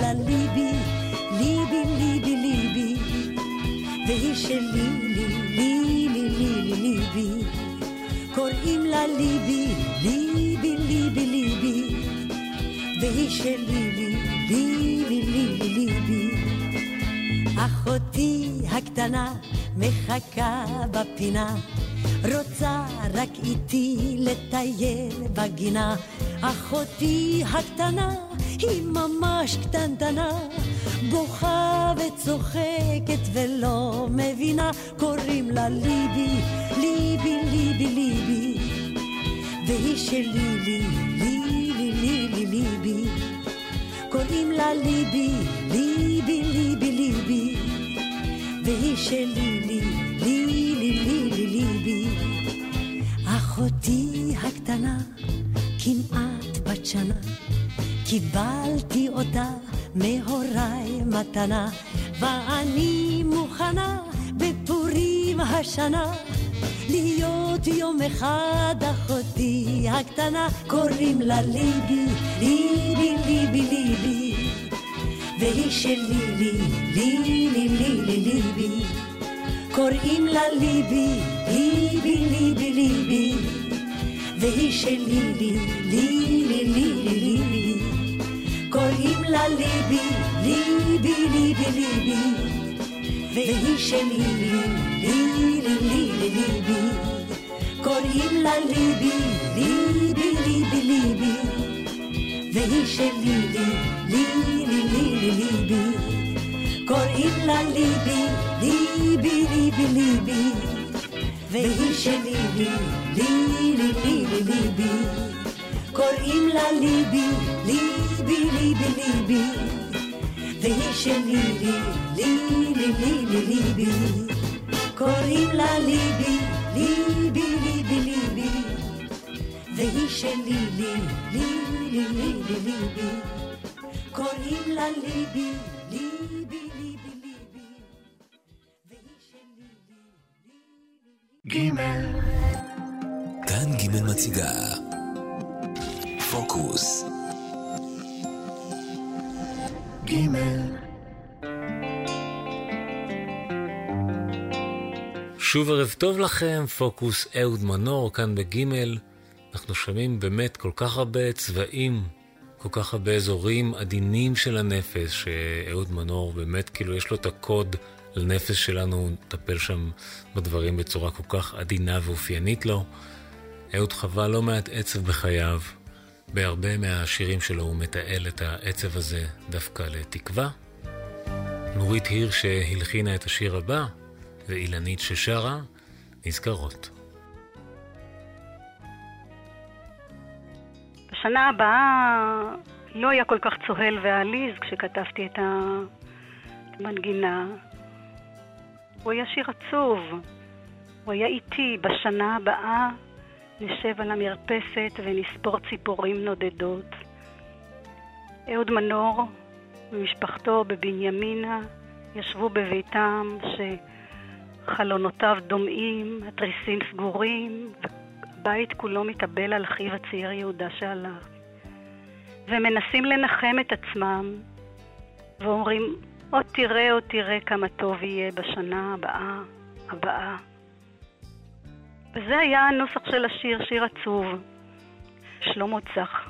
U: בגינה. אחותי הקטנה היא ממש קטנטנה, בוכה וצוחקת ולא מבינה, קוראים לה ליבי, ליבי, ליבי, ליבי. והיא שלי, לי, השנה להיות יום אחד אחותי הקטנה, קוראים לה ליבי, ליבי, ליבי, ליבי, והיא שלי, לי, לי, לי, לי, לי, ליבי. קוראים לה ליבי, ליבי, ליבי, ליבי, והיא שלי, לי, לי, לי, לי, לי, ליבי. קוראים לה ליבי, ליבי, ליבי, ליבי, והיא שלי, לי, לי, לי, לי, לי, ליבי. קוראים לה ליבי, ליבי, ליבי, ליבי, והיא שלי, לי, לי, לי, לי, לי, ליבי. קוראים לה ליבי, ליבי, ליבי, ליבי, והיא שלי, לי, לי, לי, לי, לי, ליבי. קוראים לה ליבי, ליבי, ליבי, ליבי, והיא שלי, לי, לי, לי, לי, לי, ליבי. קוראים לה ליבי, ליבי, ליבי, ליבי, והיא שלי, לי, לי, לי, לי, לי, ליבי. קוראים לה ליבי, ליבי, ליבי, ליבי, והיא שלי, לי,
V: גימל. כאן גימל מציגה. פוקוס.
A: גימל.
C: שוב ערב טוב לכם, פוקוס אהוד מנור כאן בגימל. אנחנו שומעים באמת כל כך הרבה צבעים, כל כך הרבה אזורים עדינים של הנפש, שאהוד מנור באמת כאילו יש לו את הקוד לנפש שלנו, מטפל שם בדברים בצורה כל כך עדינה ואופיינית לו. אהוד חווה לא מעט עצב בחייו. בהרבה מהשירים שלו הוא מתעל את העצב הזה דווקא לתקווה. נורית הירש שהלחינה את השיר הבא, ואילנית ששרה, נזכרות.
W: בשנה הבאה לא היה כל כך צוהל ועליז כשכתבתי את המנגינה. הוא היה שיר עצוב. הוא היה איתי. בשנה הבאה נשב על המרפסת ונספור ציפורים נודדות. אהוד מנור ומשפחתו בבנימינה ישבו בביתם שחלונותיו דומעים, התריסים סגורים, והבית כולו מתאבל על אחיו הצעיר יהודה שהלך. ומנסים לנחם את עצמם, ואומרים, עוד תראה, עוד תראה כמה טוב יהיה בשנה הבאה, הבאה. וזה היה הנוסח של השיר, שיר עצוב. שלמה צח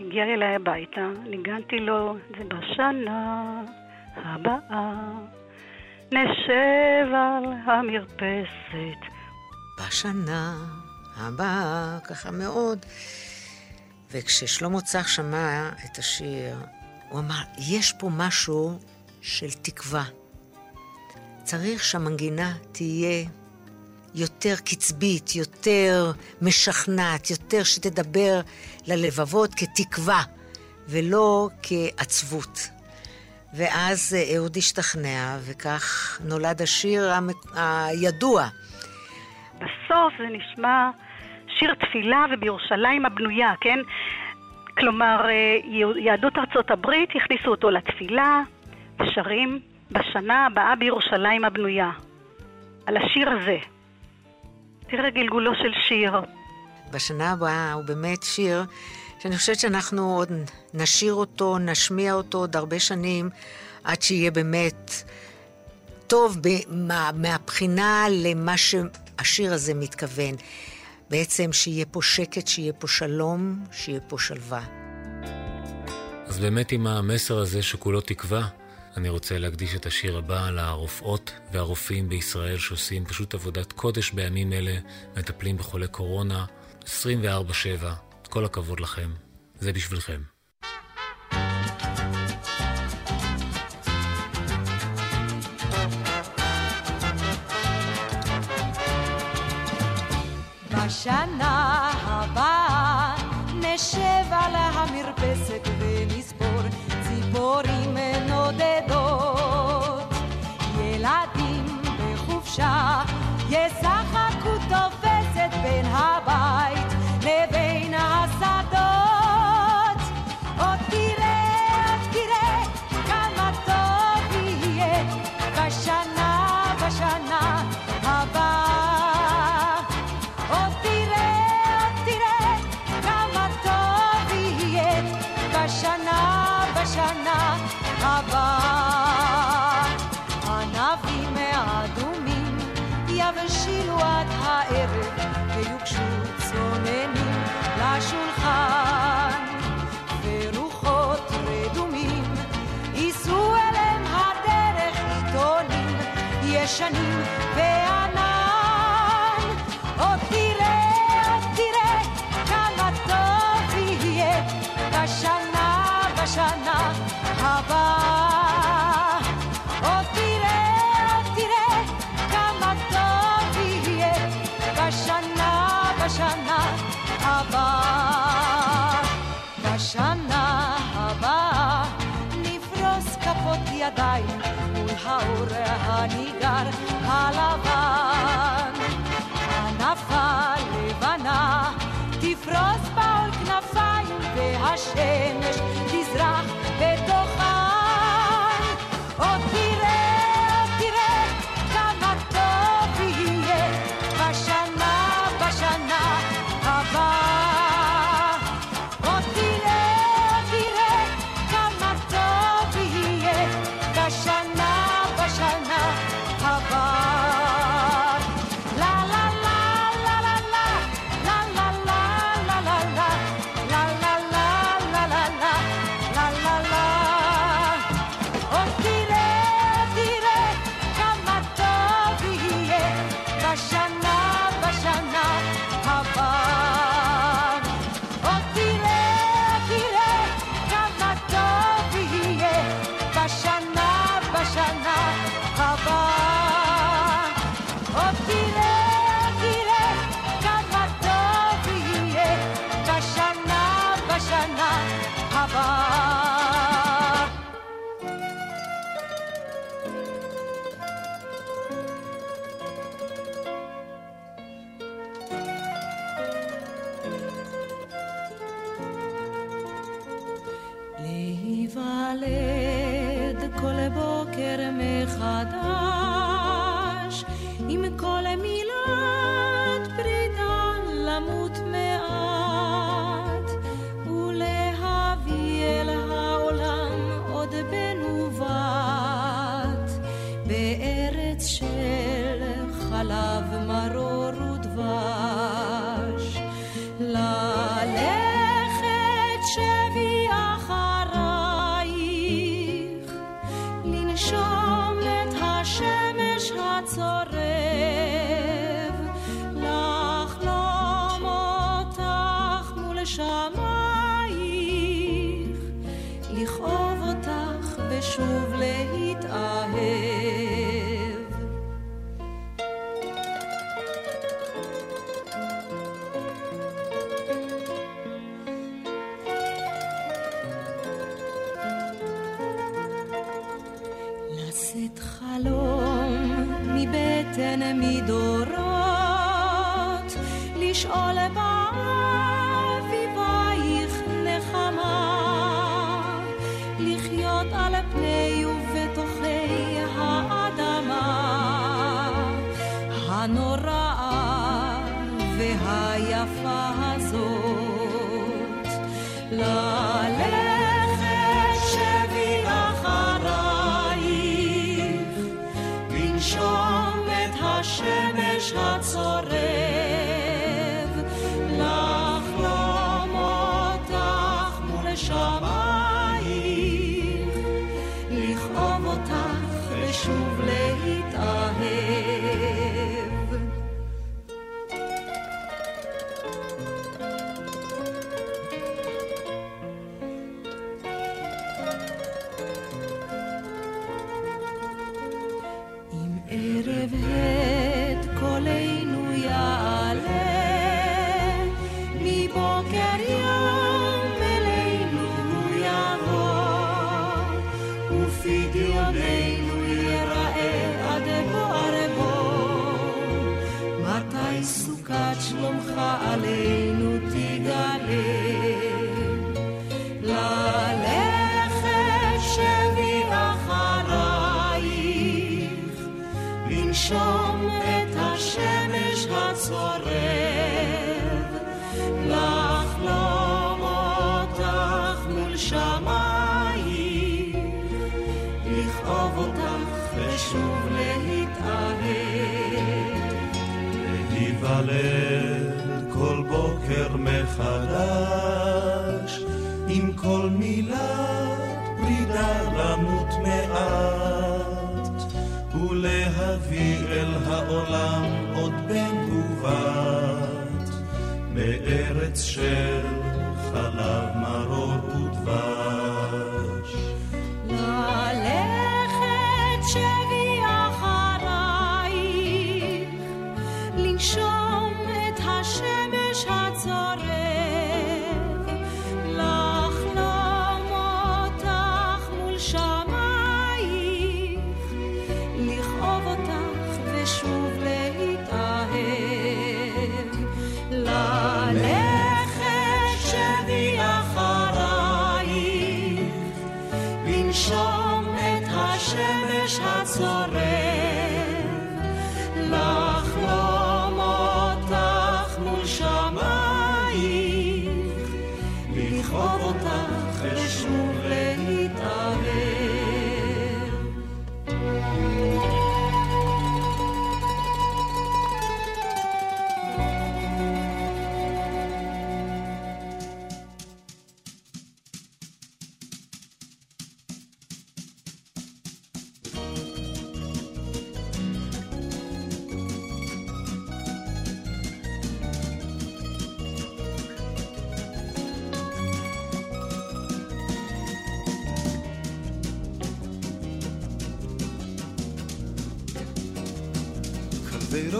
W: הגיע אליי הביתה, ניגנתי לו, זה בשנה הבאה. נשב על המרפסת
E: בשנה הבאה, ככה מאוד. וכששלמה צח שמע את השיר, הוא אמר, יש פה משהו של תקווה. צריך שהמנגינה תהיה יותר קצבית, יותר משכנעת, יותר שתדבר ללבבות כתקווה, ולא כעצבות. ואז אהוד השתכנע, וכך נולד השיר הידוע.
W: בסוף זה נשמע שיר תפילה ובירושלים הבנויה, כן? כלומר, אה, יהדות ארצות הברית הכניסו אותו לתפילה, שרים בשנה הבאה בירושלים הבנויה. על השיר הזה. תראה גלגולו של שיר.
E: בשנה הבאה הוא באמת שיר שאני חושבת שאנחנו עוד נשיר אותו, נשמיע אותו עוד הרבה שנים, עד שיהיה באמת טוב מה, מהבחינה למה שהשיר הזה מתכוון. בעצם שיהיה פה שקט, שיהיה פה שלום, שיהיה פה שלווה.
C: אז באמת עם המסר הזה שכולו תקווה, אני רוצה להקדיש את השיר הבא לרופאות והרופאים בישראל שעושים פשוט עבודת קודש בימים אלה, מטפלים בחולי קורונה 24-7. כל הכבוד לכם, זה בשבילכם.
F: בשנה הבאה נשב על המרפסת ונספור ציפורים נודדות. ילדים בחופשה ישחקו תופסת בין הבית ישנים וענן. עוד תראה, עוד תראה כמה טוב יהיה בשנה, בשנה הבאה. עוד תראה, עוד תראה כמה טוב יהיה בשנה, בשנה הבאה. בשנה הבאה נפרוס כפות ידיים מול האור הניגר הלבן. ענפה לבנה תפרוס בעול כנפיים והשמש תזרח בתוכן. עוד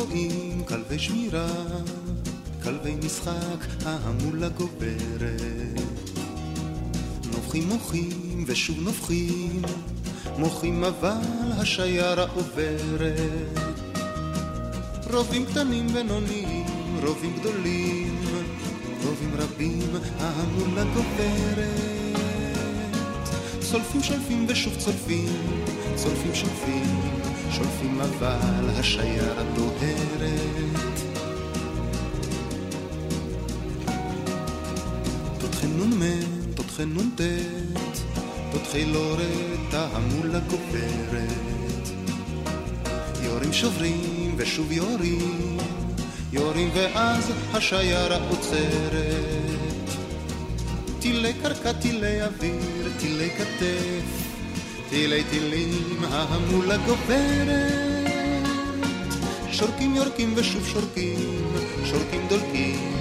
I: רועים, כלבי שמירה, כלבי משחק, ההמולה גוברת. נובחים מוחים ושוב נובחים, מוחים אבל השיירה עוברת. רובים קטנים בינוניים, רובים גדולים, רובים רבים, ההמולה גוברת. צולפים שולפים ושוב צולפים, צולפים שולפים, שולפים אבל השיירה דוהרת. תותחי נ"מ, תותחי נ"ט, תותחי לורת, ההמולה גוברת. יורים שוברים ושוב יורים, יורים ואז השיירה עוצרת. טילי קרקע, טילי אוויר, טילי כתף, טילי טילים, ההמולה גוברת. שורקים יורקים ושוב שורקים, שורקים דולקים,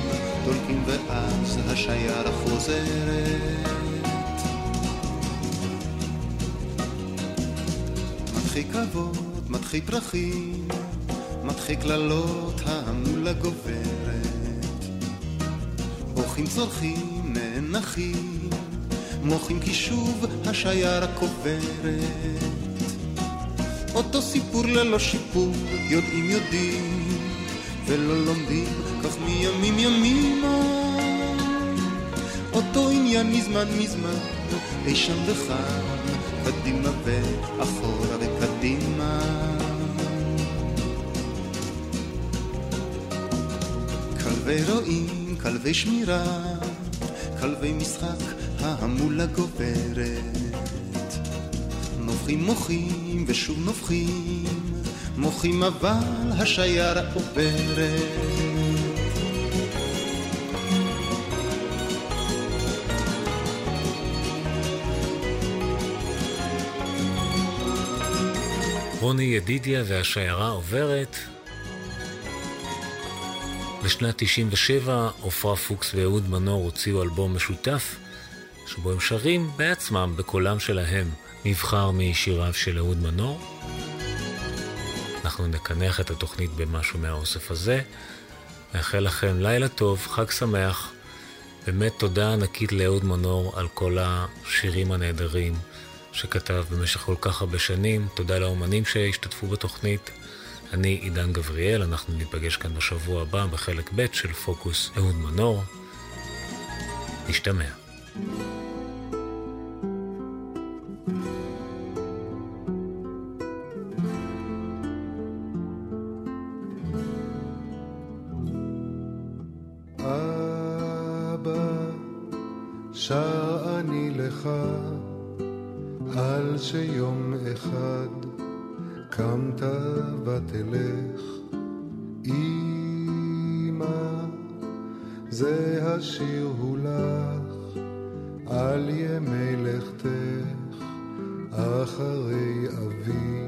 I: דולקים ואז השיירה חוזרת. מתחיל כבוד, מתחיל פרחים, מתחיל קללות, ההמולה גוברת. בוכים צורכים, נאנחים, מוחים כי שוב השיירה קוברת. אותו סיפור ללא שיפור, יודעים יודעים, ולא לומדים, כך מימים ימימה. אותו עניין מזמן מזמן, אי שם וכאן, קדימה ואחורה וקדימה. כלבי רועים, כלבי שמירה, כלבי משחק, ההמולה גוברת. נובחים מוחים ושוב נובחים, מוחים אבל השיירה עוברת.
C: רוני ידידיה והשיירה עוברת. בשנת 97 עפרה פוקס ואהוד מנור הוציאו אלבום משותף, שבו הם שרים בעצמם, בקולם שלהם, מבחר משיריו של אהוד מנור. אנחנו נקנח את התוכנית במשהו מהאוסף הזה. נאחל לכם לילה טוב, חג שמח. באמת תודה ענקית לאהוד מנור על כל השירים הנהדרים שכתב במשך כל כך הרבה שנים. תודה לאומנים שהשתתפו בתוכנית. אני עידן גבריאל, אנחנו ניפגש כאן בשבוע הבא בחלק ב' של פוקוס אהוד מנור. נשתמע.
B: אבא, שר אני לך על שיום אחד קמת ותלך. אמא זה השיר הוא לך על ימי לכתך אחרי אבי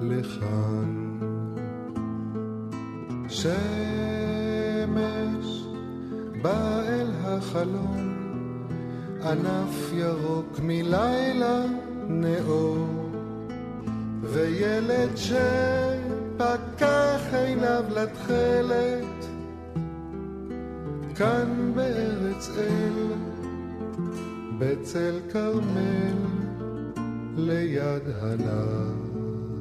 B: לכאן. שמש בא אל החלון ענף ירוק מלילה נאור וילד שפקח עיניו לתכלת כאן בארץ אל בצל כרמל ליד הנחל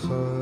B: שיום